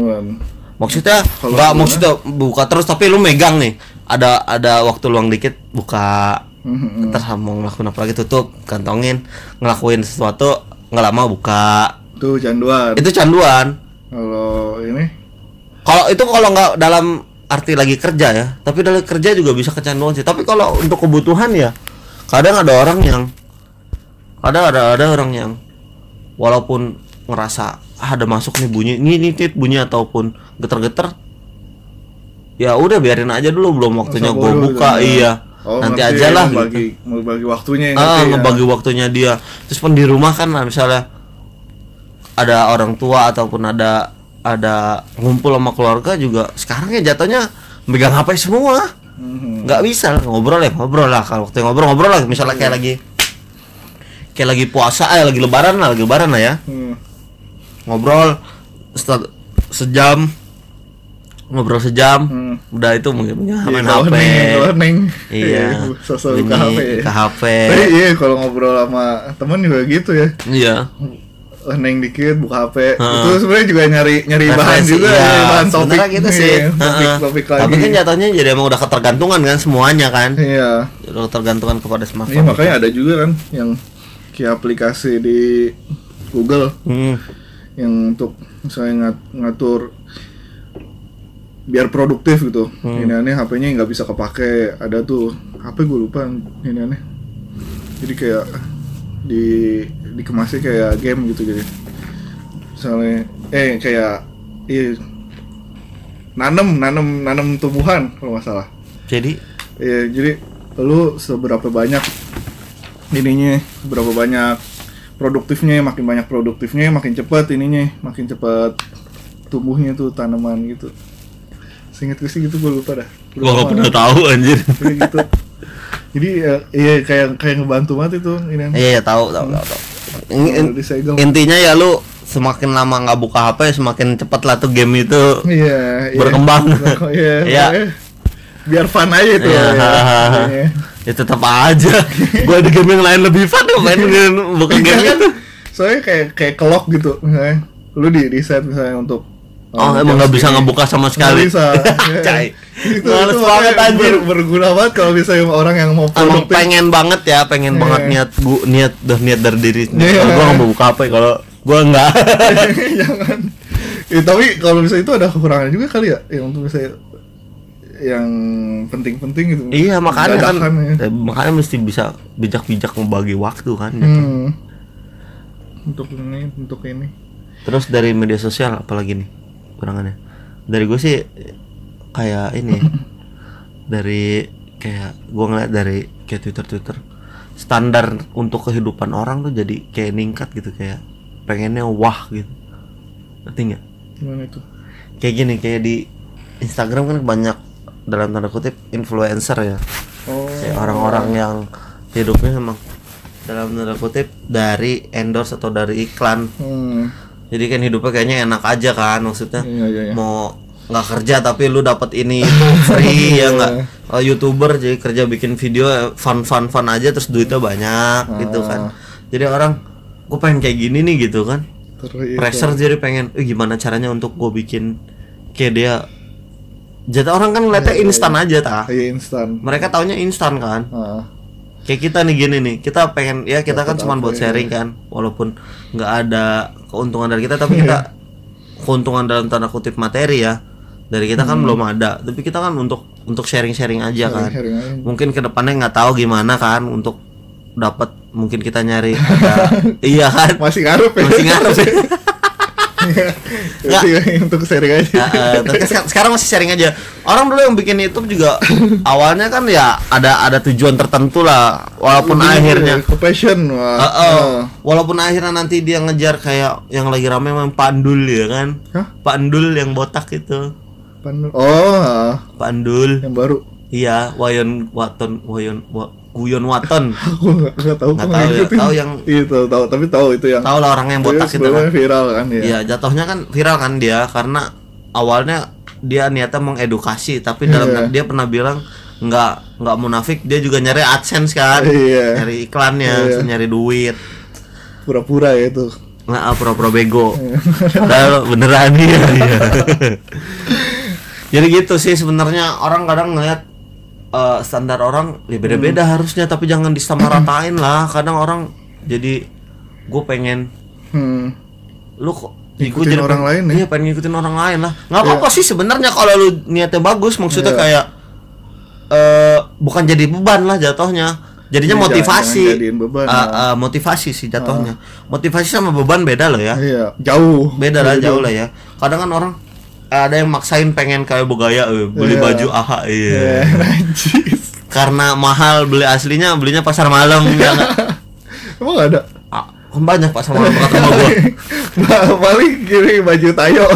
Maksudnya nggak maksudnya buka terus tapi lu megang nih. Ada ada waktu luang dikit buka Hmm, terus mau ngelakuin apa lagi? Tutup kantongin ngelakuin sesuatu nggak lama buka. Tuh canduan. Itu canduan. Kalau ini? Kalau itu kalau nggak dalam arti lagi kerja ya tapi dalam kerja juga bisa kecanduan sih. Tapi kalau untuk kebutuhan ya kadang ada orang yang ada ada ada orang yang walaupun ngerasa ah, ada masuk nih bunyi ini ini tit bunyi ataupun geter-geter ya udah biarin aja dulu belum waktunya gue buka gitu. iya Oh, nanti aja lah membagi, gitu. membagi waktunya yang ah ya. ngebagi waktunya dia terus pun di rumah kan nah, misalnya ada orang tua ataupun ada ada ngumpul sama keluarga juga sekarang ya jatuhnya megang HP semua Mhm. nggak bisa lah, ngobrol ya ngobrol lah kalau waktu ngobrol ngobrol lah misalnya kayak lagi kayak lagi puasa eh lagi lebaran lah lagi lebaran lah ya Hmm. ngobrol setel- sejam ngobrol sejam Hmm. udah itu mungkin mungkin Iya, main HP neng, neng. iya sosok bunyi HP. ke HP Tapi iya kalau ngobrol sama temen juga gitu ya. iya neng dikit buka HP. Heeh. Itu sebenarnya juga nyari nyari bahan Referensi, juga, iya. nyari bahan topik. Sebenarnya gitu sih Iya, Topik, Heeh. topik lagi. tapi kan jatuhnya jadi emang udah ketergantungan kan semuanya kan Iya. udah ketergantungan kepada Iya smartphone makanya ada juga kan yang kayak aplikasi di Google Hmm. yang untuk misalnya ngat- ngatur biar produktif gitu. Hmm. Ini aneh HP-nya nggak bisa kepake. Ada tuh HP gue lupa ini aneh. Jadi kayak di dikemasnya kayak game gitu jadi. Misalnya eh kayak iya nanem nanem nanem tumbuhan kalau nggak salah. jadi Iya, jadi lu seberapa banyak ininya, seberapa banyak produktifnya, makin banyak produktifnya, makin cepat ininya, makin cepat tumbuhnya tuh tanaman gitu. Seingat gue sih gitu gue lupa dah. gua nggak lama. pernah tahu anjir Jadi gitu. Jadi ya, iya kayak kayak ngebantu banget itu ini. iya iya tahu tahu tahu tahu In- disegel. intinya ya lu semakin lama nggak buka HP semakin cepat lah tuh game itu Iya, iya. berkembang. Iya. Iya. Biar fun aja tuh. Iya, ya. Iya. ya tetap aja gua di game yang lain lebih fun ya main game bukan Iya game kan? itu Soalnya kayak kayak kelok gitu misalnya. Lu di reset misalnya untuk oh um, emang nggak bisa ngebuka sama sekali bisa. Iya. cai itu, males itu banget anjir ber- berguna banget kalau misalnya orang yang mau emang produktif. pengen banget ya pengen Iya. banget niat gua niat udah niat dari diri sendiri. Iya. kalau gua nggak mau buka HP kalau gua nggak Jangan. Ya, tapi kalau misalnya itu ada kekurangan juga kali ya yang untuk misalnya yang penting-penting gitu. iya makanya kan ya. makanya mesti bisa bijak-bijak membagi waktu kan gitu. Hmm. Untuk ini, untuk ini. Terus dari media sosial apalagi nih kurangannya? Dari gue sih kayak ini dari kayak gue ngeliat dari kayak Twitter Twitter standar untuk kehidupan orang tuh jadi kayak ningkat gitu kayak pengennya wah gitu ngerti nggak? Gimana itu? Kayak gini kayak di Instagram kan banyak dalam tanda kutip influencer ya Oh. kayak orang-orang yang hidupnya emang dalam tanda kutip dari endorse atau dari iklan Hmm. Jadi kan hidupnya kayaknya enak aja kan maksudnya Iya, iya, iya. mau nggak kerja tapi lu dapat ini itu free ya nggak Oh, youtuber jadi kerja bikin video fun fun fun aja terus duitnya banyak gitu kan jadi orang gue pengen kayak gini nih gitu kan Terus itu. pressure jadi pengen eh, gimana caranya untuk gue bikin kayak dia jadi orang kan ngeliatnya instan aja tah Iya instan. mereka taunya instan kan Ah. kayak kita nih gini nih kita pengen ya kita kan Dapat cuma apa buat ya? sharing kan walaupun nggak ada keuntungan dari kita tapi kita keuntungan dalam tanda kutip materi ya. Dari kita kan belum ada tapi kita kan untuk untuk sharing sharing aja kan. Sharing aja. mungkin ke depannya nggak tahu gimana kan untuk dapat mungkin kita nyari ada iya kan? Masih ngaruh ya. masih ngaruh sih Masih untuk sharing aja. Ya, eh, tapi seka- sekarang masih sharing aja. Orang dulu yang bikin YouTube juga awalnya kan ya ada ada tujuan tertentu lah. Walaupun Lebih akhirnya ke passion wah. Eh, eh, Ah. walaupun akhirnya nanti dia ngejar kayak yang lagi rame memang Pandul ya kan. Hah? Pandul yang botak itu. Pan- Oh. Pandul. yang baru. Iya, Wayon Waton, Wayon Wa, Guyon Waton. Aku nggak nggak tahu. Nggak aku tahu ya, tahu yang- Iya tahu tapi tahu itu yang. Tahu lah orang yang botak Iya, itu kan. viral kan ya. Iya, jatuhnya kan viral kan dia karena awalnya dia niatnya mengedukasi, tapi dalam Iya. dia pernah bilang nggak nggak munafik, dia juga nyari AdSense kan, Iya. nyari iklannya, Iya. terus nyari duit, Pura-pura ya itu. nggak ah, pura-pura bego, Iya. Padahal beneran iya. iya. Jadi gitu sih sebenarnya orang kadang ngeliat eh, standar orang ya beda-beda Hmm. harusnya, tapi jangan disamaratain lah. Kadang orang jadi gue pengen Hmm. lu kok Ngikutin gua orang pengen- lain ya? iya pengen ngikutin orang lain lah nggak apa-apa sih sebenarnya kalau lu niatnya bagus maksudnya Iya. kayak eh bukan jadi beban lah jatuhnya jadinya Iya, motivasi beban, Ah, ya. ah, motivasi sih jatuhnya motivasi sama beban beda loh ya Iya, jauh. beda lah jauh lah ya kadang kan orang ada yang maksain pengen kayak bergaya eh, beli Iya. baju aha iya Iya, najis. karena mahal beli aslinya belinya pasar malam ya nggak? Emang ada? Ah, kan banyak pasar malam dekat rumah gua paling kiri baju tayo.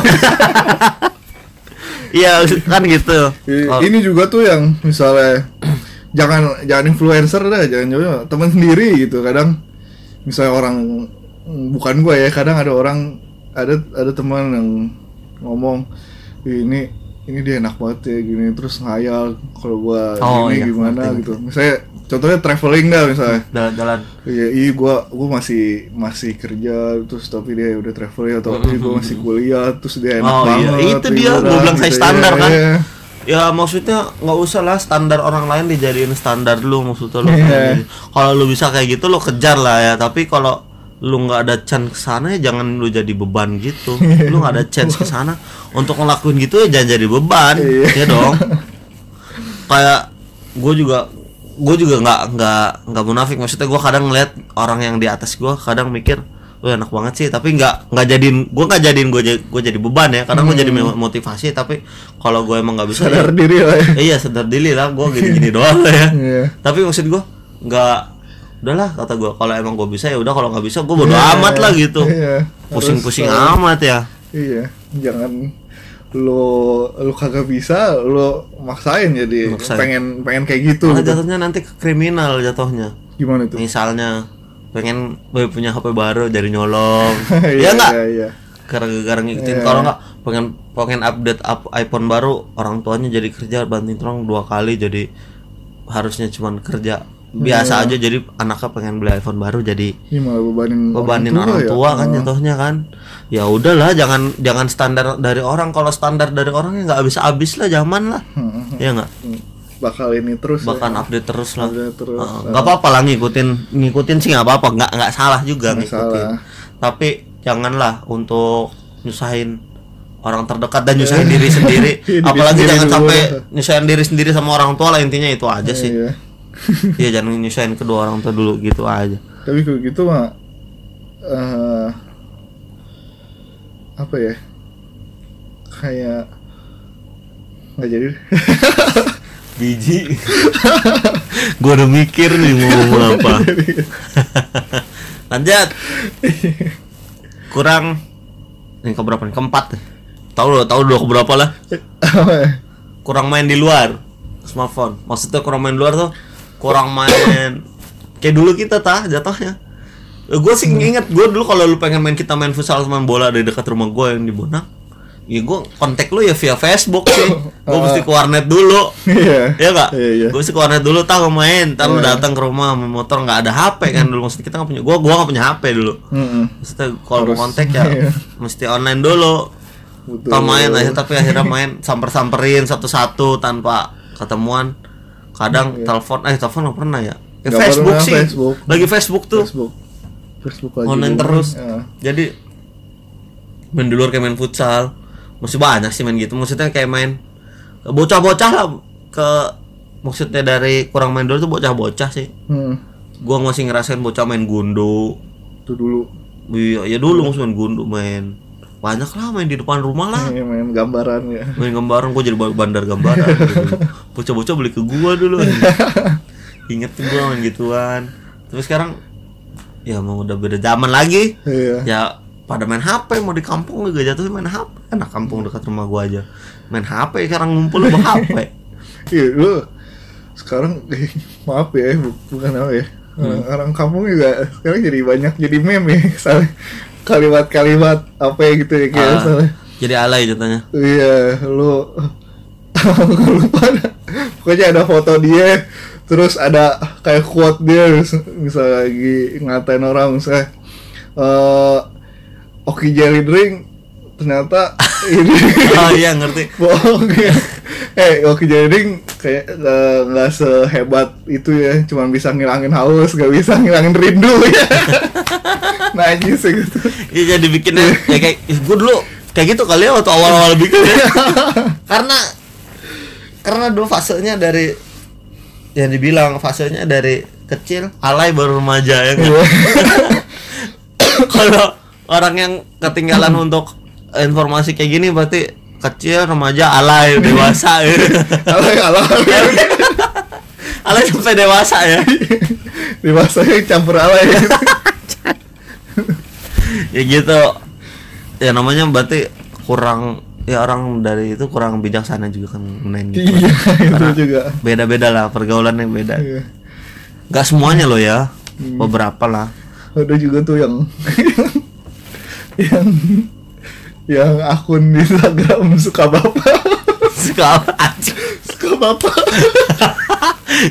iya kan gitu Ini juga tuh yang misalnya jangan jangan influencer dah, jangan jangan teman sendiri gitu. Kadang misalnya orang bukan gue ya, kadang ada orang ada ada teman yang ngomong "Ih, ini ini dia enak banget ya gini terus ngayal kalau gua Oh, gini iya, gimana ngerti, gitu. Misalnya contohnya traveling dah misalnya. jalan-jalan Iya, iya gua gua masih masih kerja terus tapi dia udah traveling atau iya, gua masih kuliah terus dia enak Oh, iya. banget. Itu dia, gua bilang saya gitu. standar, Iya, kan? iya. ya maksudnya nggak usah lah standar orang lain dijadiin standar lu maksudnya lu Iya. kalau lu bisa kayak gitu lu kejar lah ya tapi kalau lu nggak ada chance ke sana ya jangan lu jadi beban gitu. Lu nggak ada chance ke sana. Untuk ngelakuin gitu ya jangan jadi beban. Ya dong. Kayak gue juga gue juga nggak nggak nggak munafik. Maksudnya gue kadang ngeliat orang yang di atas gue kadang mikir Wah enak banget sih. Tapi nggak nggak jadiin gue nggak jadiin gue gue jadi beban ya. Kadang gue jadi motivasi tapi kalau gue emang nggak bisa ya- Sadar diri lah ya. Iya sadar diri lah. Gue gini-gini doang lah ya. Iya. tapi maksud gue nggak udahlah kata gue kalau emang gue bisa ya udah kalau nggak bisa gue bodo Iya, amat lah gitu Iya. pusing-pusing uh, amat ya Iya, jangan lo lu kagak bisa lo maksain jadi Maksain. pengen pengen kayak gitu, Malah gitu. jatuhnya nanti ke kriminal jatuhnya gimana tuh misalnya pengen gue punya HP baru jadi nyolong Iya, ya nggak iya, iya. gara-gara ngikutin Iya. kalau nggak pengen pengen update up iPhone baru orang tuanya jadi kerja banting tulang dua kali jadi harusnya cuman kerja biasa aja jadi anaknya pengen beli iPhone baru jadi Ini malah bebanin bebanin orang ya? tua, kan Oh. jatuhnya kan ya udahlah jangan jangan standar dari orang kalau standar dari orang ya nggak habis habis lah zaman lah Hmm, ya nggak hmm. bakal ini terus ya. bahkan update terus lah Update terus. Heeh, nggak apa-apa lah ngikutin ngikutin sih nggak apa-apa nggak nggak salah juga Nggak ngikutin salah. tapi janganlah untuk nyusahin orang terdekat dan nyusahin diri sendiri Diri apalagi jangan sampai nyusahin diri sendiri sama orang tua lah intinya itu aja sih Iya. Ya jangan nyusahin kedua orang tua dulu gitu aja. Tapi kalau gitu mah eh apa ya? Kayak nggak jadi biji. Gua udah mikir nih mau ngomong apa. Lanjut. Kurang. Yang keberapa nih? Keempat. Tahu lo tahu dulu keberapa lah? Ya? kurang main di luar. Smartphone. Maksudnya kurang main di luar tuh kurang main. Kayak dulu kita tah jatuhnya. Gue sih inget gue dulu kalau lu pengen main kita main futsal sama main bola dari dekat rumah gue yang di Bonang ya gue kontak lu ya via Facebook sih. Gue mesti ke warnet dulu. Iya. Ya enggak Iya, iya. gue mesti ke warnet dulu tahu main. Ntar lu Iya. datang ke rumah sama motor nggak ada HP kan dulu. Maksudnya kita nggak punya gue gue nggak punya HP dulu. Maksudnya kalau kontak ya iya. mesti online dulu. Betul. Tau main aja tapi akhirnya main samper-samperin satu-satu tanpa ketemuan. Kadang Iya. telepon eh telepon nggak pernah ya. Ya, Nggak Facebook pernah, sih. Facebook. Lagi Facebook tuh. Facebook Facebook lagi Online booming. terus. Ya. Jadi main di luar kayak main futsal. Masih banyak sih main gitu. Maksudnya kayak main bocah-bocah lah ke maksudnya dari kurang main dulu tuh bocah-bocah sih. Hmm. Gua masih ngerasain bocah main gundu. itu dulu Iya, ya dulu masih main gundu main. Banyak lah main di depan rumah lah. Ini main gambaran ya. Main gambaran gue jadi bandar gambaran gitu. bocah-bocah beli ke gua dulu. Inget tuh gua main gituan. Tapi sekarang ya mau udah beda zaman lagi. Iya. Ya pada main HP mau di kampung juga jatuh main HP anak kampung dekat rumah gua aja. Main HP sekarang ngumpul bawa HP iya lu sekarang eh, maaf ya bu- bukan apa ya. Orang, Hmm. orang kampung juga sekarang jadi banyak jadi meme ya soalnya kalimat-kalimat apa ya gitu ya kayak Ah, misalnya jadi alay jatuhnya Iya, lu Gua lupa. Pokoknya ada foto dia Terus ada kayak quote dia mis- Misalnya lagi ngatain orang Misalnya eh Oki Jelly Drink Ternyata ini oh iya ngerti bohong ya Eh, Oki Jelly Drink kayak eh, nggak sehebat itu ya Cuman bisa ngilangin haus, gak bisa ngilangin rindu ya Najis ya gitu Iya jadi bikinnya ya kayak gue dulu kayak gitu kali ya waktu awal-awal bikin ya. karena karena dulu fasenya dari yang dibilang fasenya dari kecil alay baru remaja ya nggak? Iya. kalau orang yang ketinggalan untuk informasi kayak gini berarti kecil remaja alay dewasa ya. Alay, alay alay sampai dewasa ya Dewasanya campur alay ya gitu ya namanya berarti kurang ya orang dari itu kurang bijaksana juga kan main gitu. Iya, itu Karena juga. Beda-beda lah pergaulannya beda. Iya. Gak semuanya loh ya. Beberapa lah. Ada juga tuh yang yang yang akun di Instagram suka bapak, Suka apa anjing? suka bapak.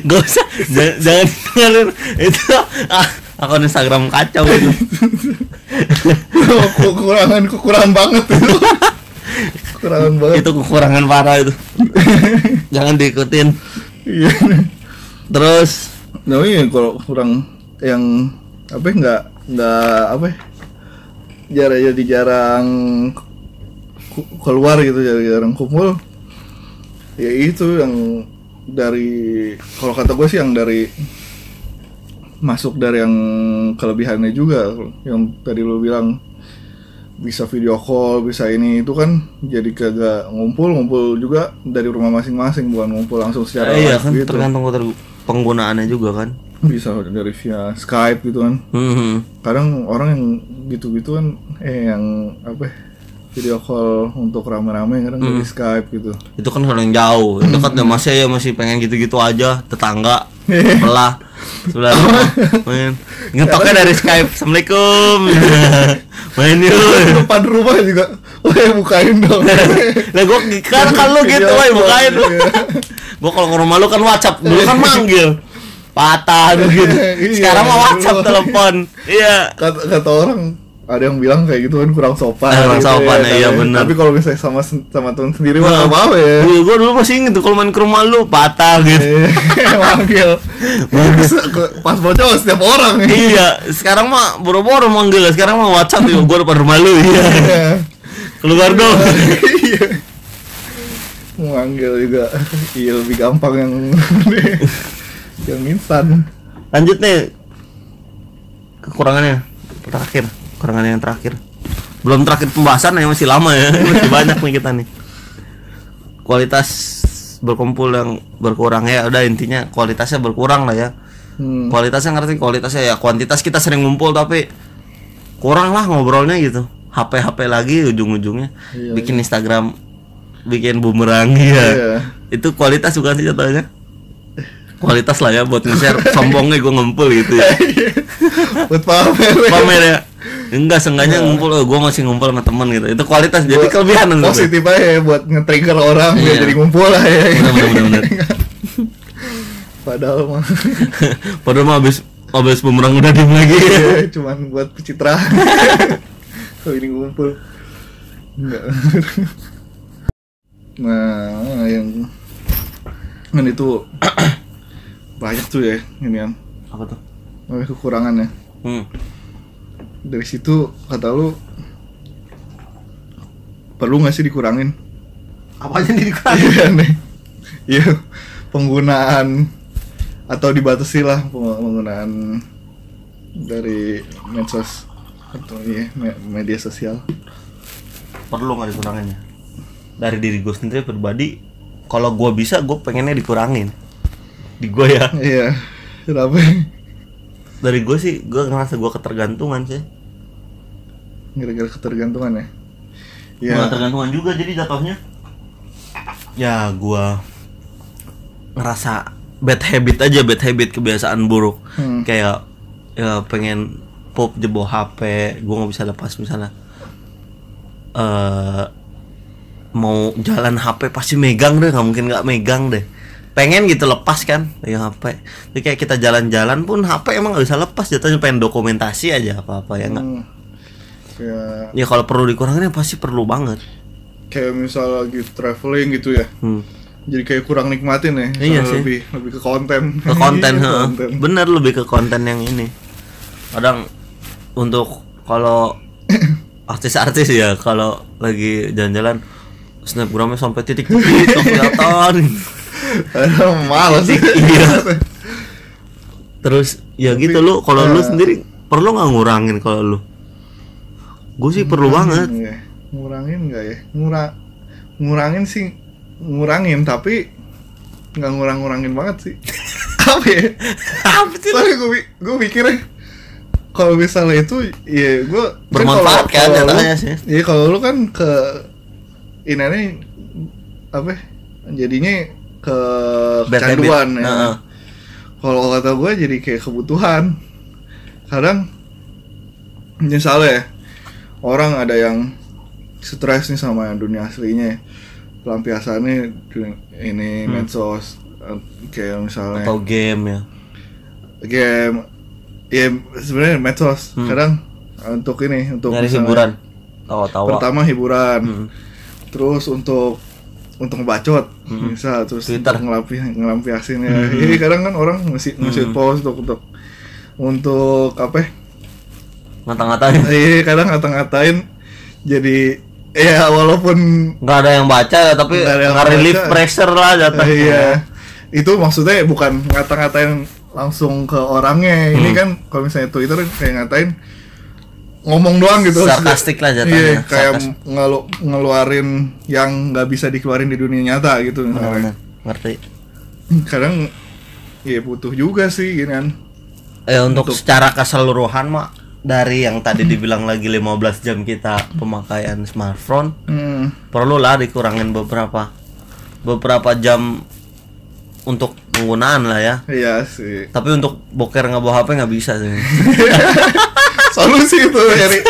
Gak usah jangan, jangan ngalir itu ah, akun Instagram kacau itu. kekurangan kekurangan banget itu. Kekurangan banget. itu kekurangan parah itu. jangan diikutin. Iya. Terus Nah iya kalau kurang yang apa nggak nggak apa ya, jarang jadi jarang keluar gitu jarang jarang kumpul ya itu yang dari kalau kata gue sih yang dari masuk dari yang kelebihannya juga yang tadi lo bilang bisa video call bisa ini itu kan jadi kagak ngumpul ngumpul juga dari rumah masing-masing bukan ngumpul langsung secara eh, iya kan gitu tergantung ter- penggunaannya juga kan. bisa dari via Skype gitu kan Hmm. kadang orang yang gitu-gitu kan eh yang apa ya, video call untuk rame-rame kadang dari Skype gitu. Itu kan kalau yang jauh, dekat ya masih ya masih pengen gitu-gitu aja, tetangga belah sebelah main. Ngetoknya dari Skype. Assalamualaikum. Main yuk. Depan rumah juga. Weh bukain dong. Lah gua kan kan lu gitu woi bukain lu. gua kalau ke rumah lu kan WhatsApp. Dulu kan manggil. Patah gitu. Iya, sekarang mah WhatsApp dulu. telepon. Iya. Kata, kata orang ada yang bilang kayak gitu kan kurang sopan kurang gitu sopan, ya, iya, tapi- bener. tapi kalau misalnya sama sama teman sendiri mah nggak apa-apa ya. Iya, gua dulu masih inget tuh kalau main ke rumah lu patah gitu. Eh, manggil. Pas bocah setiap orang nih iya sekarang mah boro-boro manggil sekarang mah WhatsApp ya gua depan rumah lu iya. Keluar dong. Iya. Manggil juga. Iya lebih gampang yang yang instan. lanjut nih. Kekurangannya terakhir kekurangannya yang terakhir. Belum terakhir pembahasan ya masih lama ya. Masih banyak nih kita nih. Kualitas berkumpul yang berkurang ya. Udah intinya kualitasnya berkurang lah ya. Hmm. kualitasnya ngerti? Kualitasnya ya kuantitas kita sering ngumpul tapi kurang lah ngobrolnya gitu. HP HP lagi ujung-ujungnya. Iya, bikin Instagram bikin bumerang ya. Iya. itu kualitas bukan sih contohnya kualitas lah ya buat nge-share. Sombongnya gue ngumpul gitu ya. Buat pamer. pamer ya enggak seenggaknya ngumpul oh, gue masih ngumpul sama temen gitu itu kualitas jadi Buat kelebihan. Positif aja ya buat nge-trigger orang biar Iya. jadi ngumpul lah ya. bener bener bener, bener. Padahal mah padahal mah abis abis bumerang udah diem lagi ya, cuman buat pencitraan. Kalau ini ngumpul. Enggak. Nah, yang kan itu banyak tuh ya ini kan apa tuh kekurangannya. hmm. Dari situ kata lu perlu nggak sih dikurangin? Apa aja nih iya nih. Iya penggunaan atau dibatasi lah peng- penggunaan dari medsos atau iya me- media sosial. Perlu nggak dikuranginnya dari diri gue sendiri pribadi kalau gue bisa gue pengennya dikurangin. Di gue ya. Iya kenapa? Dari gue sih gue ngerasa gue ketergantungan sih gara-gara ketergantungan ya? Ya. Bukan tergantungan juga jadi jatuhnya. Ya gue ngerasa bad habit aja bad habit kebiasaan buruk. Hmm. kayak ya pengen pop jebol HP gue nggak bisa lepas misalnya. Eh mau jalan HP pasti megang deh nggak mungkin nggak megang deh. Pengen gitu lepas kan pegang HP jadi kayak kita jalan-jalan pun HP emang nggak bisa lepas jatuhnya pengen dokumentasi aja apa apa ya nggak? Hmm, kayak ya kalau perlu dikurangin ya pasti perlu banget. kayak misal lagi traveling gitu ya. Hmm. jadi kayak kurang nikmatin ya Iya sih. lebih lebih ke konten. Ke konten, heeh. konten. bener lebih ke konten yang ini. Kadang untuk kalau artis-artis ya kalau lagi jalan-jalan snapgramnya sampai titik-titik kelihatan. Aduh, sih iya. Terus ya gitu lu kalau lu eh, sendiri perlu nggak ngurangin kalau lu gue sih perlu banget Iya. ngurangin nggak ya ngurang ngurangin sih ngurangin tapi nggak ngurang-ngurangin banget sih apa ya apa sih soalnya gue gue mikirnya kalau misalnya itu ya gue Bermanfaat kan jatuhnya sih. iya kalau lu kan ke ini apa jadinya ke kecanduan ya. Heeh. Kalau kata gue jadi kayak kebutuhan. Kadang misalnya ya, orang ada yang stres nih sama dunia aslinya, pelampiasannya ini Hmm. medsos eh, kayak misalnya atau game ya game ya sebenarnya medsos Hmm. kadang untuk ini untuk dari misalnya- hiburan tawa-tawa pertama hiburan Hmm. terus untuk untuk ngebacot Hmm. bisa terus Twitter. untuk ngelampi ngelampiasin ya Hmm. Jadi kadang kan orang ngasih ngasih Hmm. post untuk untuk untuk apa ya? Ngata-ngatain. Iya kadang ngata-ngatain. Jadi ya walaupun nggak ada yang baca tapi Nggak relief baca. pressure lah jatuhnya iya. Itu maksudnya bukan ngata-ngatain langsung ke orangnya. Ini Hmm. kan kalau misalnya Twitter kayak ngatain ngomong doang gitu. Sarkastik lah jatuhnya, iya, kayak sarkas. ngelu ngeluarin yang nggak bisa dikeluarin di dunia nyata gitu misalnya. Ngerti. Kadang ya butuh juga sih gini kan. Eh untuk, Untuk- secara keseluruhan mak dari yang tadi dibilang lagi 15 jam kita pemakaian smartphone hmm, perlulah dikurangin beberapa beberapa jam untuk penggunaan lah ya. Iya sih. Tapi untuk boker nggak bawa HP nggak bisa sih. Solusi itu nyari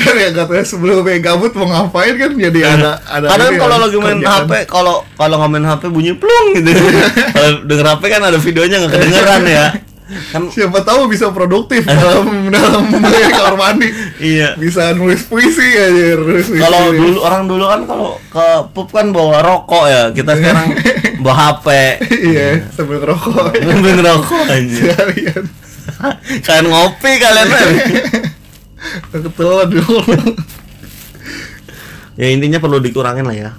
kan ya katanya sebelumnya gabut mau ngapain kan jadi ada ada kadang kalau kan, lagi main kerjaan. HP kalau kalau nggak main HP bunyi plung gitu. Kalau denger HP kan ada videonya nggak kedengeran ya kan siapa tahu bisa produktif dalam dalam kamar mandi. Iya. Bisa nulis puisi aja kalau dulu orang dulu kan kalau ke pub kan bawa rokok ya. Kita sekarang bawa HP iya sambil ngerokok. Ngambil rokok aja sekalian kalian ngopi kalian kan ketelan dulu. Ya intinya perlu dikurangin lah ya.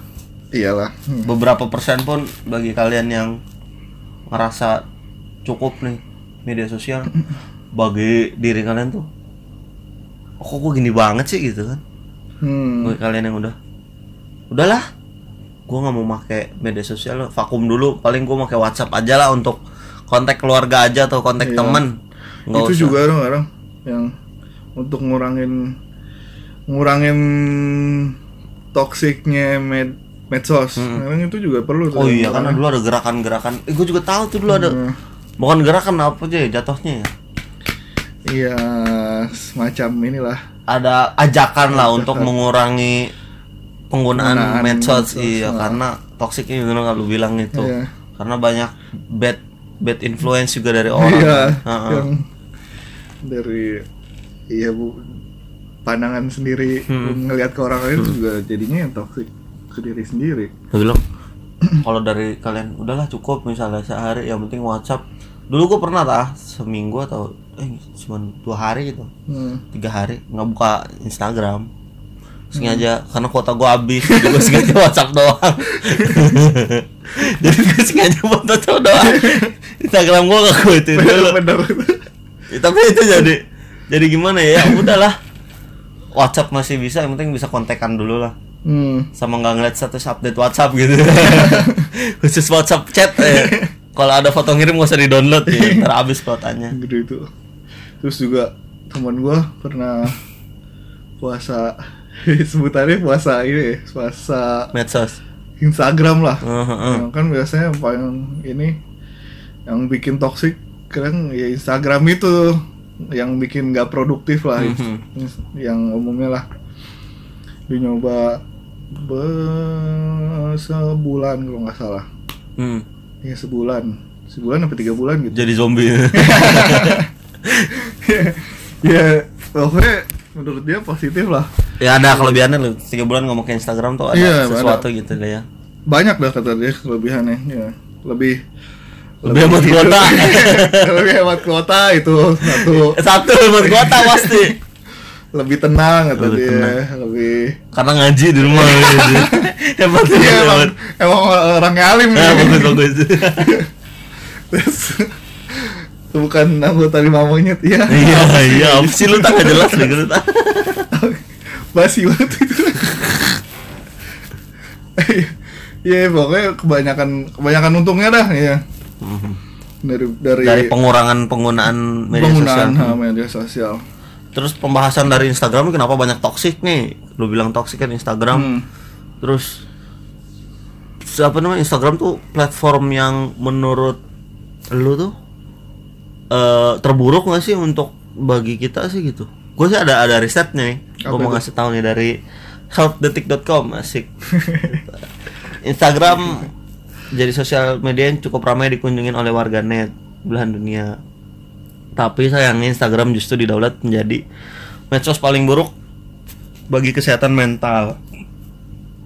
Iyalah. Hmm. beberapa persen pun bagi kalian yang ngerasa cukup nih media sosial bagi diri kalian tuh oh, kok gue gini banget sih? Gitu kan. Hmm. bagi kalian yang udah udahlah gue nggak mau pakai media sosial vakum dulu. Paling gue pakai WhatsApp aja lah untuk kontak keluarga aja atau kontak Iya. temen. Nggak itu usah. juga dong orang yang untuk ngurangin ngurangin toksiknya med medsos. Memang itu juga perlu tuh oh iya karena dulu ada gerakan-gerakan. Eh, gue juga tahu tuh dulu ada Hmm. Bukan gerakan apa aja ya jatuhnya ya iya semacam inilah ada ajakan lah untuk mengurangi penggunaan Penggunaan medsos medsos, iya nah. karena toxic ini bener kalau bilang itu Iya. karena banyak bad bad influence juga dari orang iya Heeh. yang dari iya bu pandangan sendiri Hmm. ngelihat ke orang lain juga jadinya yang toksik ke diri sendiri Gua bilang kalau dari kalian udahlah cukup misalnya sehari yang penting WhatsApp dulu gue pernah tah seminggu atau eh cuma dua hari gitu. Hmm. tiga hari nggak buka Instagram. Sengaja karena kuota gue habis jadi gue sengaja WhatsApp doang. Jadi gue sengaja buat WhatsApp doang. Instagram gue gak gue itu dulu. bener. Ya, tapi itu jadi jadi gimana ya? Ya udahlah WhatsApp masih bisa yang penting bisa kontekan dulu lah. Hmm. sama nggak ngeliat status update WhatsApp gitu. Khusus WhatsApp chat ya. Kalau ada foto ngirim gak usah di download ya. Ntar habis kuotanya gede itu. Terus juga teman gua pernah puasa. Sebutannya puasa ini puasa medsos. Instagram lah. Heeh. Yang kan biasanya yang paling ini yang bikin toksik kadang ya Instagram itu. Yang bikin nggak produktif lah. Mhm. yang umumnya lah. Dia nyoba be- sebulan kalau nggak salah. Hmm. Ya sebulan. Sebulan sampai tiga bulan gitu. Jadi zombie. Ya pokoknya menurut dia positif lah. Ya ada kelebihannya loh. Tiga bulan ngomong ke Instagram tuh ada Iya, sesuatu gitu deh ya. Banyak dah kata dia kelebihannya ya lebih lebih hemat kuota. Lebih hemat kuota itu satu. Satu hemat kuota pasti lebih tenang kata Lebih dia lebih karena ngaji di rumah gitu. hebat Iya emang, hebat emang orangnya alim nih. bagus bagus Terus bukan anggota lima monyet ya. iya iya apa sih lu tak jelas nih gitu Basi banget itu. Iya pokoknya kebanyakan kebanyakan untungnya dah ya dari dari, dari pengurangan penggunaan media penggunaan sosial ha, media sosial. Terus pembahasan dari Instagram kenapa banyak toksik nih? Lu bilang toksik kan Instagram. Hmm. terus apa namanya? Instagram tuh platform yang menurut lu tuh eh terburuk gak sih untuk bagi kita sih gitu? Gue sih ada ada risetnya nih. Gue mau ngasih tahu nih dari healthdetik.com asik. Instagram jadi sosial media yang cukup ramai dikunjungin oleh warganet belahan dunia tapi sayangnya Instagram justru didaulat menjadi medsos paling buruk bagi kesehatan mental.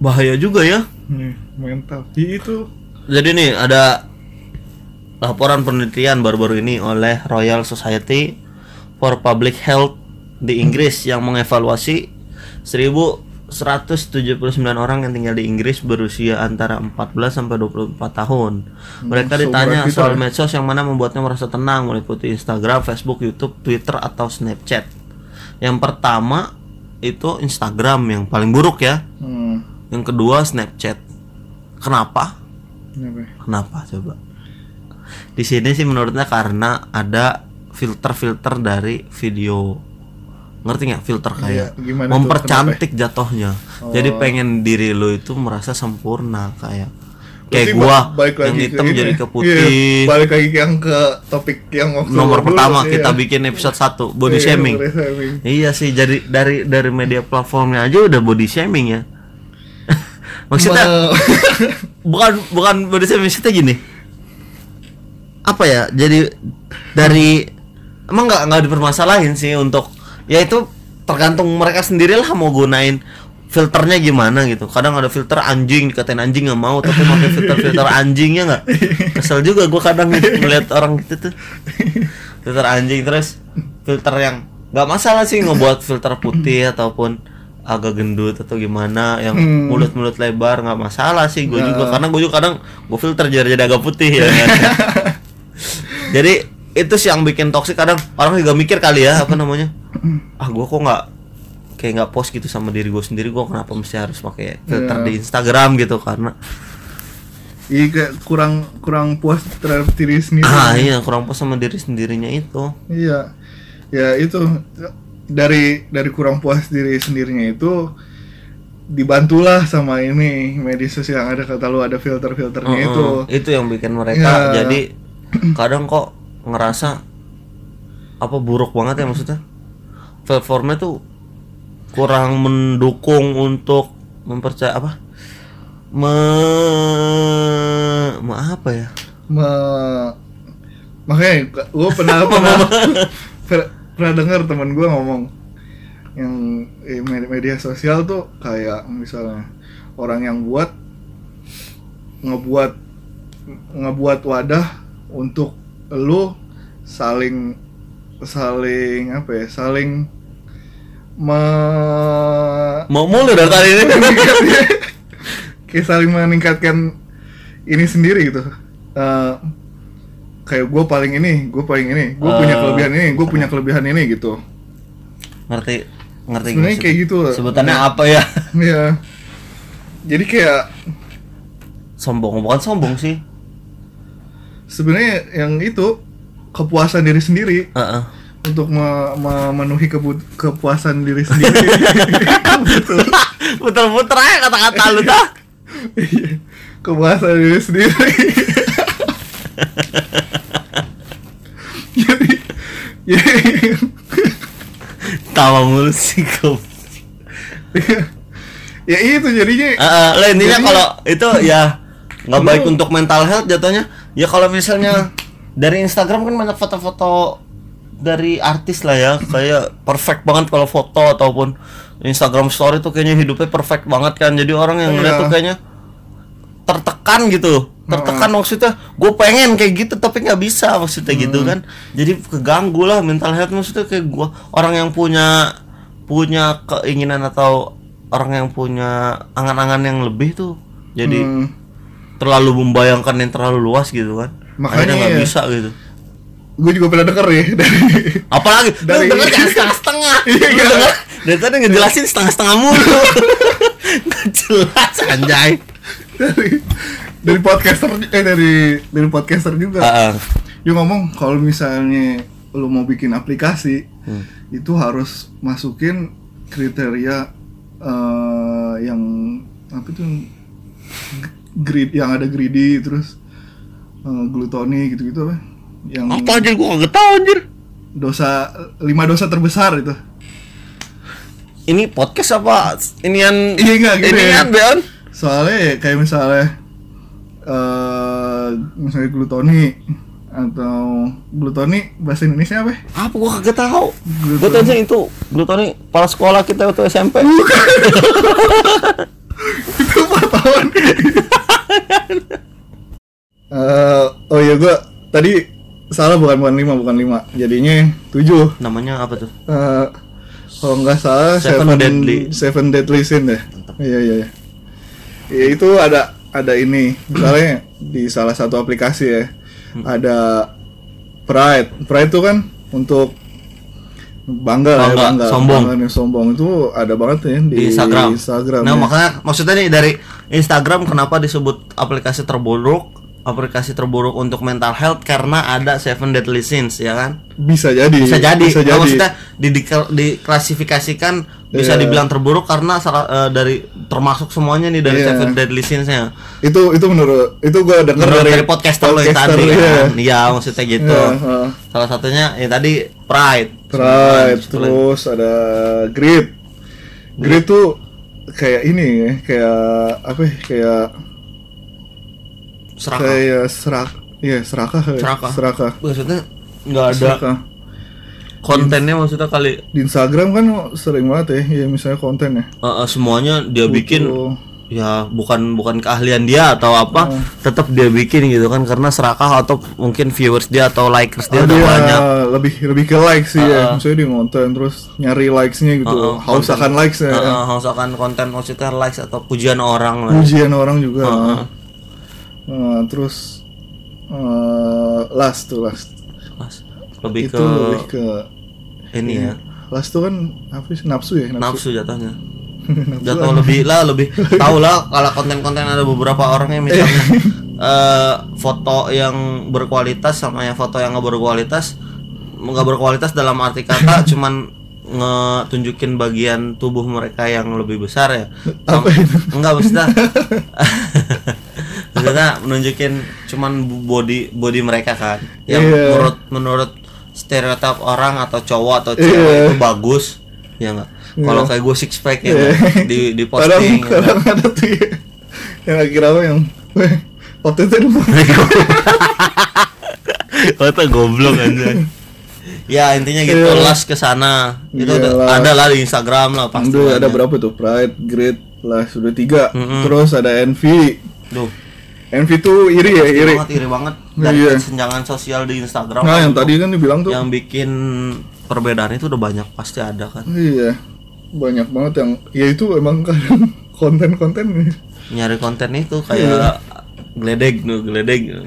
Bahaya juga ya. Nih, mental. Itu. Jadi nih ada laporan penelitian baru-baru ini oleh Royal Society for Public Health di Inggris yang mengevaluasi 1179 orang yang tinggal di Inggris berusia antara 14 sampai 24 tahun. Mereka Hmm, ditanya kita soal ya? medsos yang mana membuatnya merasa tenang meliputi Instagram, Facebook, YouTube, Twitter atau Snapchat. Yang pertama itu Instagram yang paling buruk ya. hmm, Yang kedua Snapchat. Kenapa? apa ya? Kenapa coba? Di sini sih menurutnya karena ada filter-filter dari video. Ngerti nggak filter kayak Iya, gimana tuh? mempercantik jatohnya. Jadi Oh. pengen diri lo itu merasa sempurna kayak kayak Berarti gua ba- balik yang lagi hitam ke jadi ke putih. Iya, balik lagi yang ke topik yang waktu Nomor dulu, pertama iya. kita bikin episode 1 body Iya, shaming. body shaming. Iya sih jadi dari dari media platformnya aja udah body shaming ya. Maksudnya Ma- bukan bukan body shaming maksudnya gini apa ya jadi dari emang nggak nggak dipermasalahin sih untuk ya itu tergantung mereka sendiri lah mau gunain filternya gimana gitu. Kadang ada filter anjing dikatain anjing nggak mau tapi pakai filter filter anjingnya nggak? Kesel juga gua kadang melihat orang gitu tuh. Filter anjing terus filter yang nggak masalah sih ngebuat filter putih ataupun agak gendut atau gimana yang Hmm. mulut-mulut lebar nggak masalah sih gue juga. Karena gue juga kadang gue filter jadi jadi agak putih ya kan? jadi itu sih yang bikin toksik kadang orang juga mikir kali ya apa namanya ah gue kok nggak kayak nggak post gitu sama diri gue sendiri gue kenapa mesti harus pakai filter Iya. di Instagram gitu karena Iya kayak kurang kurang puas terhadap diri sendiri. ah iya kurang puas sama diri sendirinya itu Iya. Ya itu dari dari kurang puas diri sendirinya itu dibantulah sama ini media sosial yang ada kata lu ada filter-filternya itu. Heeh, itu yang bikin mereka Ya. jadi kadang kok ngerasa apa buruk banget ya maksudnya? Platformnya tuh kurang mendukung untuk mempercaya apa? Me, me apa ya? Me- makanya gue pernah pernah per- pernah dengar teman gue ngomong yang eh, med- media sosial tuh kayak misalnya orang yang buat ngebuat ngebuat wadah untuk lu saling saling apa ya saling me mau mulu dari tadi ini. Kayak saling meningkatkan ini sendiri gitu. Eh, kayak gue paling ini gue paling ini gue punya Eh. kelebihan ini gue punya kelebihan ini gitu. Ngerti ngerti Sebenarnya kayak gitu lah. sebutannya apa ya? Iya. Jadi kayak sombong bukan sombong sih sebenarnya yang itu kepuasan diri sendiri Heeh. untuk me- memenuhi kepuasan diri sendiri Betul. puter-puter aja kata-kata lu dah Iya. kepuasan diri sendiri jadi jadi tawa mulu sih kau ya itu jadinya Heeh, lah intinya kalau itu ya nggak baik untuk mental health jatuhnya. Ya kalau misalnya dari Instagram kan banyak foto-foto dari artis lah ya, kayak perfect banget kalau foto ataupun Instagram story tuh kayaknya hidupnya perfect banget kan. Jadi orang yang ngeliat Iya. tuh kayaknya tertekan gitu. Tertekan maksudnya gue pengen kayak gitu tapi nggak bisa maksudnya gitu kan. Jadi keganggu lah mental health maksudnya kayak gua orang yang punya punya keinginan atau orang yang punya angan-angan yang lebih tuh jadi Hmm, terlalu membayangkan yang terlalu luas gitu kan. Makanya nggak ya. bisa gitu. Gue juga pernah denger ya dari apalagi? Dari- lu denger jangan setengah-setengah. Iya, Lu iya. denger, dari tadi ngejelasin setengah-setengah mulu. Nggak jelas anjay. Dari dari podcaster eh dari dari podcaster juga. Ah, ah. dia ngomong kalau misalnya lu mau bikin aplikasi Hmm. itu harus masukin kriteria eh, yang apa itu grid yang ada greedy terus eh, glutoni gitu-gitu apa yang Apa anjir gua kagak tahu anjir. dosa lima dosa terbesar itu Ini podcast apa? Inian Iya, enggak, gini. Inian Beon. soalnya ya kayak misalnya eh misalnya glutoni atau glutoni bahasa Indonesia apa? ya? Apa gua kagak tahu. Glutoni. Gua itu glutoni kepala sekolah kita waktu SMP. itu wartawan. Eh, oh iya gua tadi salah bukan bukan lima bukan lima jadinya tujuh. Namanya apa tuh? Eh, kalau nggak salah Seven Deadly. Seven Deadly Sin deh. Iya iya iya. Ya, itu ada ada ini misalnya di salah satu aplikasi ya Hmm. ada Pride. Pride itu kan untuk bangga, lah ya, Bangga, bangga sombong. bangga nih, sombong itu ada banget ya di, di Instagram. Instagram nah ya. makanya maksudnya nih dari Instagram kenapa disebut aplikasi terburuk? Aplikasi terburuk untuk mental health karena ada Seven Deadly Sins ya kan? bisa jadi Bisa jadi. bisa Nah, jadi maksudnya di, di- diklasifikasikan bisa Iya. dibilang terburuk karena salah eh, dari termasuk semuanya nih dari Iya. Seven Deadly Sins-nya. itu itu menurut itu gua dengar dari, dari podcaster lo yang tadi iya. kan. Iya, maksudnya gitu. Iya, heeh. Salah satunya ya tadi Pride. Pride, terus ada Grit. Grit tuh kayak ini ya, kayak apa ya, kayak Serakah. kayak serak, iya serakah, Serakah. serakah. Maksudnya nggak ada Serakah. kontennya maksudnya kali Di Instagram kan sering banget ya, ya misalnya konten ya. eh, eh, semuanya dia bikin Butuh- ya bukan bukan keahlian dia atau apa Oh. tetap dia bikin gitu kan karena serakah atau mungkin viewers dia atau likers dia Oh, udah dia banyak lebih lebih ke likes sih Uh-uh. ya. Misalnya dia ngonten terus nyari likesnya gitu, Uh-uh, haus konten. akan likes ya. Heeh, haus akan konten maksudnya likes atau pujian orang lah Pujian orang juga. Uh-uh. Uh, terus uh, last tuh last. Mas, lebih itu ke lebih ke ini ya last tuh kan apa sih nafsu ya nafsu jatuhnya Nafsu jatuh lebih lah lebih tahu lah kalau konten-konten ada beberapa orang yang misalnya eh, foto yang berkualitas sama yang foto yang nggak berkualitas nggak berkualitas dalam arti kata cuman ngetunjukin bagian tubuh mereka yang lebih besar ya Apa itu? enggak maksudnya maksudnya menunjukin cuman body body mereka kan yang Iya. menurut menurut stereotip orang atau cowok atau cewek Iya. itu bagus ya enggak kalau kayak gue six pack ya nggak? di di posting kadang ada tuh ya, yang lagi rame yang waktu itu Kata goblok aja. ya intinya gitu Iya. las ke sana. Itu Iya, ada, lah di Instagram lah pasti. Aduh, ada berapa tuh Pride, Great, lah sudah tiga. Mm-mm. Terus ada Envy. Duh, Envy tuh iri ya, iri. banget iri banget dari Iya. kesenjangan sosial di Instagram. Nah, yang Aduh, tadi kan dibilang tuh, yang bikin perbedaan itu udah banyak pasti ada kan. iya, banyak banget yang, ya itu emang kadang konten-konten. Nyari konten itu kayak geledek nu geledek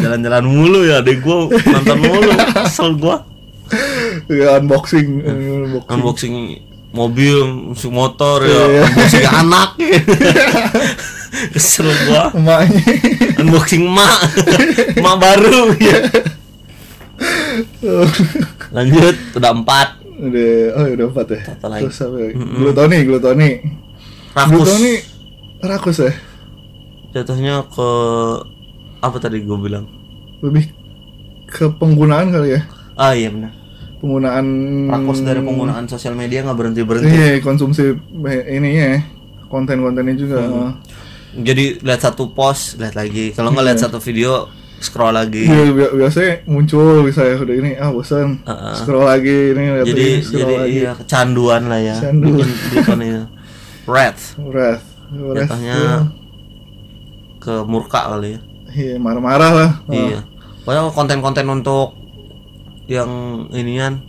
jalan-jalan mulu ya adek gua nonton mulu kesel gua Ya, unboxing, unboxing. unboxing mobil, unboxing motor Iya. ya, unboxing anak. Kesel gua. Emaknya. Unboxing mak. mak baru ya. Lanjut udah empat. Udah, oh udah empat ya. Lagi. Terus apa? ya? Glutoni, glutoni. Rakus. Glutoni, rakus ya. Jatuhnya ke apa tadi gue bilang? Lebih ke penggunaan kali ya. Ah iya benar. Penggunaan. Rakus dari penggunaan sosial media nggak berhenti berhenti. Iya, konsumsi ininya ya. Konten-kontennya juga. Jadi lihat satu post, lihat lagi. Kalau nggak lihat satu video, scroll lagi. Iya, bi- biasanya muncul misalnya udah ini ah bosan Heeh. scroll lagi ini lihat Jadi lagi, scroll jadi lagi iya kecanduan lah ya. Kecanduan. Bikin bikin ini. Wrath. Wrath Jatuhnya tuh, ke murka kali ya. iya marah-marah lah Ah, Iya. Pokoknya konten-konten untuk yang inian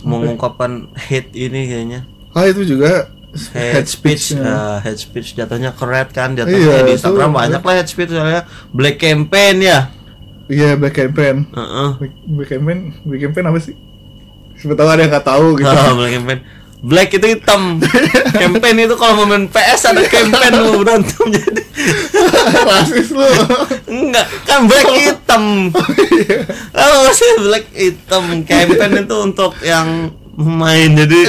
mengungkapkan hate ini kayaknya. ah itu juga Hate, speech, ya. eh, hate speech jatuhnya keret kan jatuhnya Iya, di Instagram banyak lah hate speech soalnya black campaign ya. Iya black campaign Heeh. black, black campaign black campaign apa sih siapa tahu ada yang nggak tahu gitu Ah, black campaign. Black itu hitam. campaign itu kalau main PS ada campaign mau berantem jadi. rasis lu Enggak, kan black hitam. Kalau masih black hitam, campaign itu untuk yang main jadi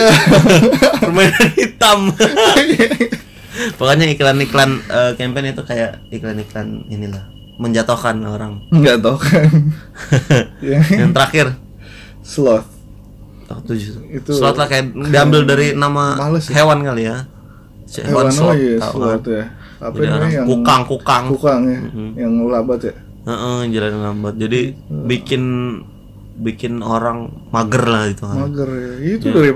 permainan hitam. Pokoknya iklan-iklan eh, campaign itu kayak iklan-iklan inilah menjatuhkan orang. nggak tahu kan ya Yang terakhir sloth oh, tujuh. Itu- Slot lah kayak diambil dari nama Males ya. hewan kali ya. Si hewan oh slot, iya sloth kan? ya apa orang yang kukang kukang. kukang ya Mhm. yang lambat ya Heeh, jalan lambat. Jadi bikin bikin orang mager lah itu kan. mager ya itu dari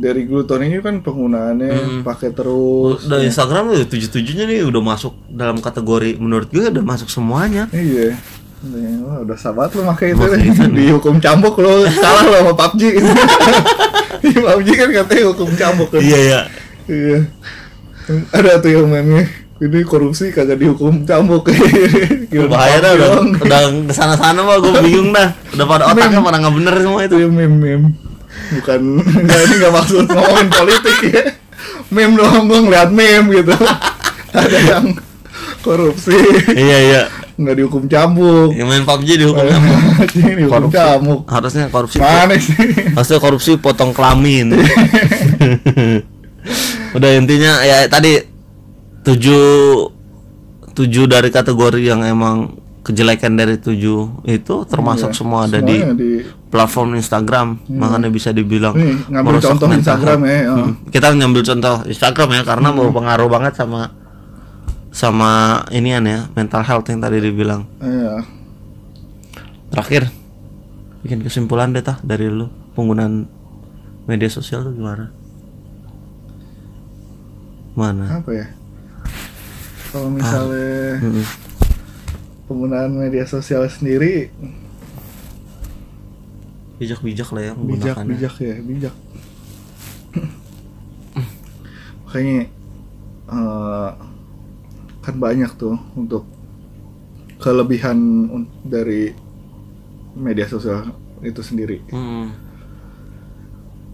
dari gluton ini kan penggunaannya pakai terus. Udah Instagram tuh tujuh tujuhnya nih udah masuk dalam kategori menurut gue udah masuk semuanya. iya. Wah, udah sahabat lo pakai itu. Dihukum cambuk lo kalah lo sama PUBG Di PUBG kan katanya hukum cambuk kan. Iya ya. iya. Ada tuh yang mainnya ini korupsi kagak dihukum cambuk. Bahaya dah udah dong. udah ke sana sana mah gue bingung dah. Udah pada otaknya pada nggak bener semua itu. itu ya meme meme bukan nggak ini nggak maksud ngomongin politik ya meme doang gue ngeliat meme gitu ada yang korupsi iya iya. nggak dihukum cambuk Yang main PUBG dihukum apa? ini dihukum Korupsi. cambuk Harusnya korupsi. mana sih Harusnya korupsi potong kelamin. Udah intinya ya tadi tujuh tujuh dari kategori yang emang kejelekan dari tujuh itu termasuk Iya, semua ada di di platform Instagram. Makanya bisa dibilang Nih, ngambil contoh mental Instagram ya, oh. Hmm, kita ngambil contoh Instagram ya karena berpengaruh banget sama sama inian ya mental health yang tadi dibilang. Iya. Terakhir bikin kesimpulan deh tah dari lu penggunaan media sosial tuh gimana? Mana? Apa ya? Kalau misalnya Mm-mm. Penggunaan media sosial sendiri bijak-bijak lah ya bijak menggunakannya bijak ya bijak makanya eh, kan banyak tuh untuk kelebihan dari media sosial itu sendiri Mm-mm.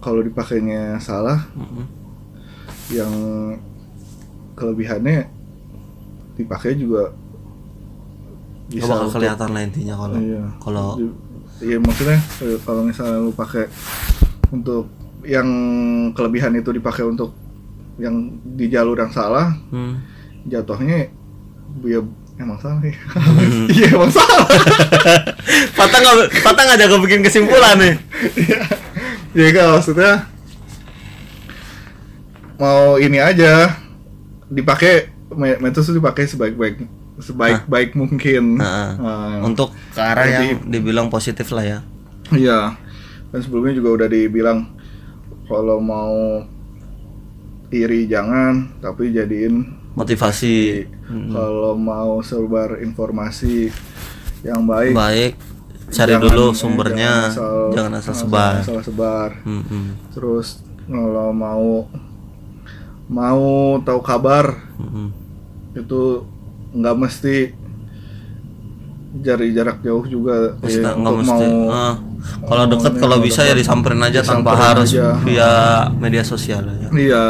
kalau dipakainya salah Mm-mm. yang kelebihannya dipakai juga Nggak bakal untuk- kelihatan lah intinya kalau Iya. kalau Iya maksudnya eh, kalau misalnya lu pakai untuk yang kelebihan itu dipakai untuk yang di jalur yang salah, hmm. jatuhnya ya emang salah ya. Iya emang salah. Patah nggak Patah nggak jago bikin kesimpulan nih ya kan maksudnya mau ini aja dipakai me- metode itu dipakai sebaik-baik sebaik-baik mungkin. Nah, Nah, untuk ke arah Jadi- yang dibilang positif lah ya Iya. Dan sebelumnya juga udah dibilang kalau mau iri jangan, tapi jadiin motivasi kalau mau sebar informasi yang baik. baik cari jangan- dulu eh, sumbernya jangan asal, sebar asal sebar. Mm-mm. Terus kalau mau mau tahu kabar Mm-mm. itu nggak mesti dari jarak jauh juga Mesti- ya, nggak untuk mesti mau Ah, kalau deket kalau bisa ya disamperin aja tanpa disamperin harus aja. via media sosial ya Iya,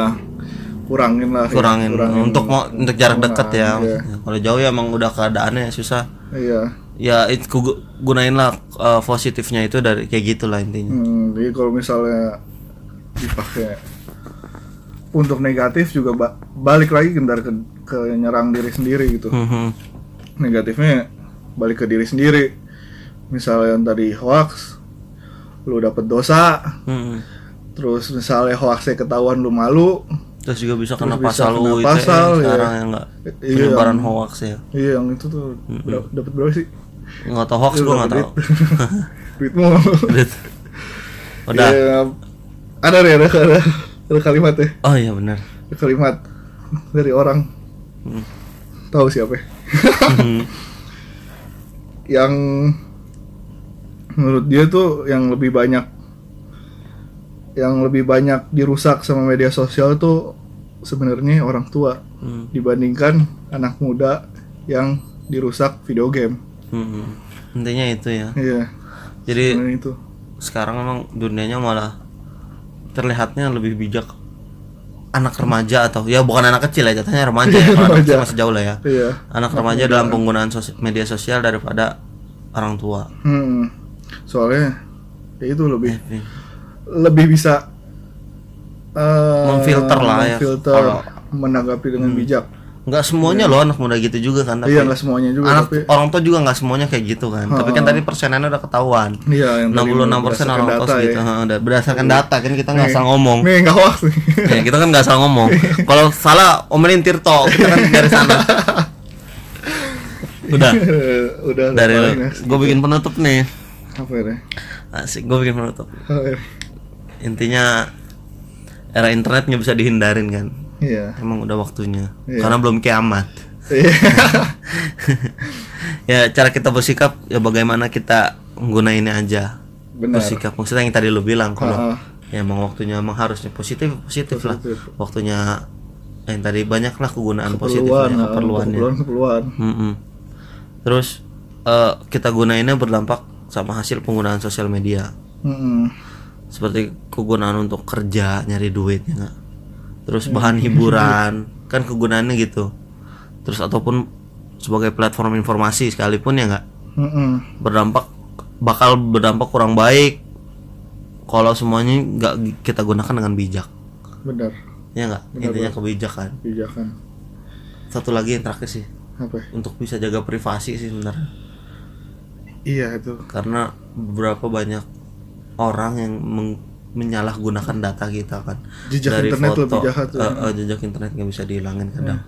kurangin lah. ya, kurangin, untuk mau untuk jarak dekat ya Iya. Ya, kalau jauh ya emang udah keadaannya susah Iya. ya itu gu- gunain lah eh, positifnya itu dari kayak gitulah intinya Hmm, jadi kalau misalnya dipakai untuk negatif juga ba- balik lagi ke, ke, ke nyerang diri sendiri gitu. Mhm. Negatifnya balik ke diri sendiri. Misalnya yang tadi hoax, lu dapet dosa, Mhm. terus misalnya hoaxnya ketahuan lu malu, terus juga bisa kena bisa pasal kena UU ITE pasal, ya. sekarang ya enggak Iya, penyebaran yang- hoax ya iya yang itu tuh berapa- dapet berapa sih? nggak tahu hoax Lu gua nggak tahu duit. Duitmu. udah Ya, ada ada, ada, ada kalimat ya. oh iya benar kalimat dari orang Hmm. tahu siapa ya? yang menurut dia tuh yang lebih banyak yang lebih banyak dirusak sama media sosial tuh sebenarnya orang tua Hmm. dibandingkan anak muda yang dirusak video game. Mhm. intinya itu ya Iya, jadi itu. sekarang memang dunianya malah terlihatnya lebih bijak anak remaja atau ya bukan anak kecil ya jatuhnya remaja ya kalau Remaja. masih jauh lah ya Iya. anak remaja dalam penggunaan sosi- media sosial daripada orang tua Hmm. Soalnya ya itu lebih Eh, lebih bisa eh, memfilter lah ya memfilter. kalau menanggapi dengan bijak. Nggak semuanya loh anak muda gitu juga kan tapi Iya nggak semuanya juga anak tapi orang tua juga nggak semuanya kayak gitu kan. Tapi kan tadi persenannya udah ketahuan. Iya yang tadi 66 persen orang tua ya. ha, udah. Berdasarkan data kan kita nggak asal ngomong. Nih nggak ya kita kan nggak asal ngomong. Kalau salah omelin Tirto. Kita kan dari sana. Udah. Udah dari gue bikin penutup nih. Apa ya? asik gue bikin penutup. Ya? intinya era internet nggak bisa dihindarin kan Iya. emang udah waktunya Iya. karena belum kiamat Iya. ya cara kita bersikap ya bagaimana kita menggunainnya aja Benar. bersikap maksudnya yang tadi lu bilang kalau Ha-ha. ya emang waktunya emang harusnya positif positif, lah Positif. waktunya yang tadi banyak lah kegunaan positif Keperluan, ya, ah, keperluannya keperluan, keperluan. Mm-mm. terus eh, kita gunainnya berdampak sama hasil penggunaan sosial media Mm-mm. seperti kegunaan untuk kerja nyari duit ya nggak terus bahan hiburan kan kegunaannya gitu. Terus ataupun sebagai platform informasi sekalipun ya nggak? Berdampak bakal berdampak kurang baik kalau semuanya nggak kita gunakan dengan bijak. Benar. ya nggak? Intinya kebijakan. Pijakan. satu lagi yang terakhir sih. Apa? untuk bisa jaga privasi sih sebenarnya. Iya itu. karena beberapa banyak orang yang meng- menyalahgunakan data kita kan Jejak internet lebih jahat eh, eh, jejak internet nggak bisa dihilangin kadang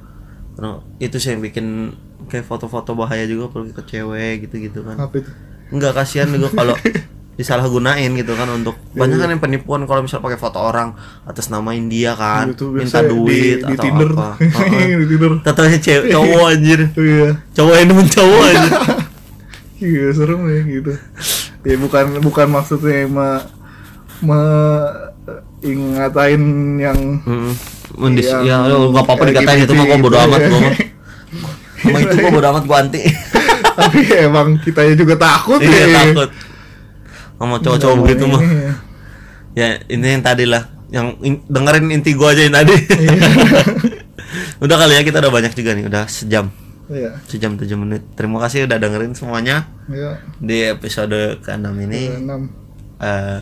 karena itu sih yang bikin kayak foto-foto bahaya juga pergi ke cewek gitu-gitu kan Apa itu? nggak kasihan juga kalau disalahgunain gitu kan untuk Iya, banyak kan yang penipuan kalau misal pakai foto orang atas namain dia kan Itu minta duit di, di atau Tinder. apa Heeh. di Tinder. Tatanya cewek cowok anjir Iya. cowok yang demen cowok anjir Iya serem ya gitu. Ya bukan bukan maksudnya me, me ingatain yang Mm, mendis Yang ya lu nggak apa-apa dikatain itu mah gua bodo amat gua mah sama itu gua bodo amat gua anti tapi emang kitanya juga takut iya ya. takut sama cowok-cowok Ngomong begitu mah ini ya. ini yang tadi lah yang in- dengerin inti gua aja yang tadi Iya. udah kali ya kita udah banyak juga nih udah sejam Iya. sejam tujuh menit terima kasih udah dengerin semuanya Iya. di episode ke-6 ini Enam. eh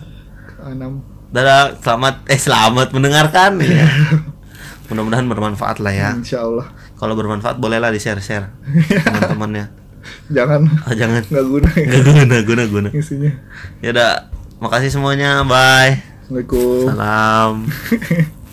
Enam. dadah selamat eh selamat mendengarkan. Ya mudah-mudahan bermanfaat lah ya. Insya Allah. kalau bermanfaat bolehlah di share share teman-temannya. Jangan. Ah, jangan. Nggak guna ya. Gak guna guna guna. Isinya. ya udah makasih semuanya. Bye. Assalamualaikum. salam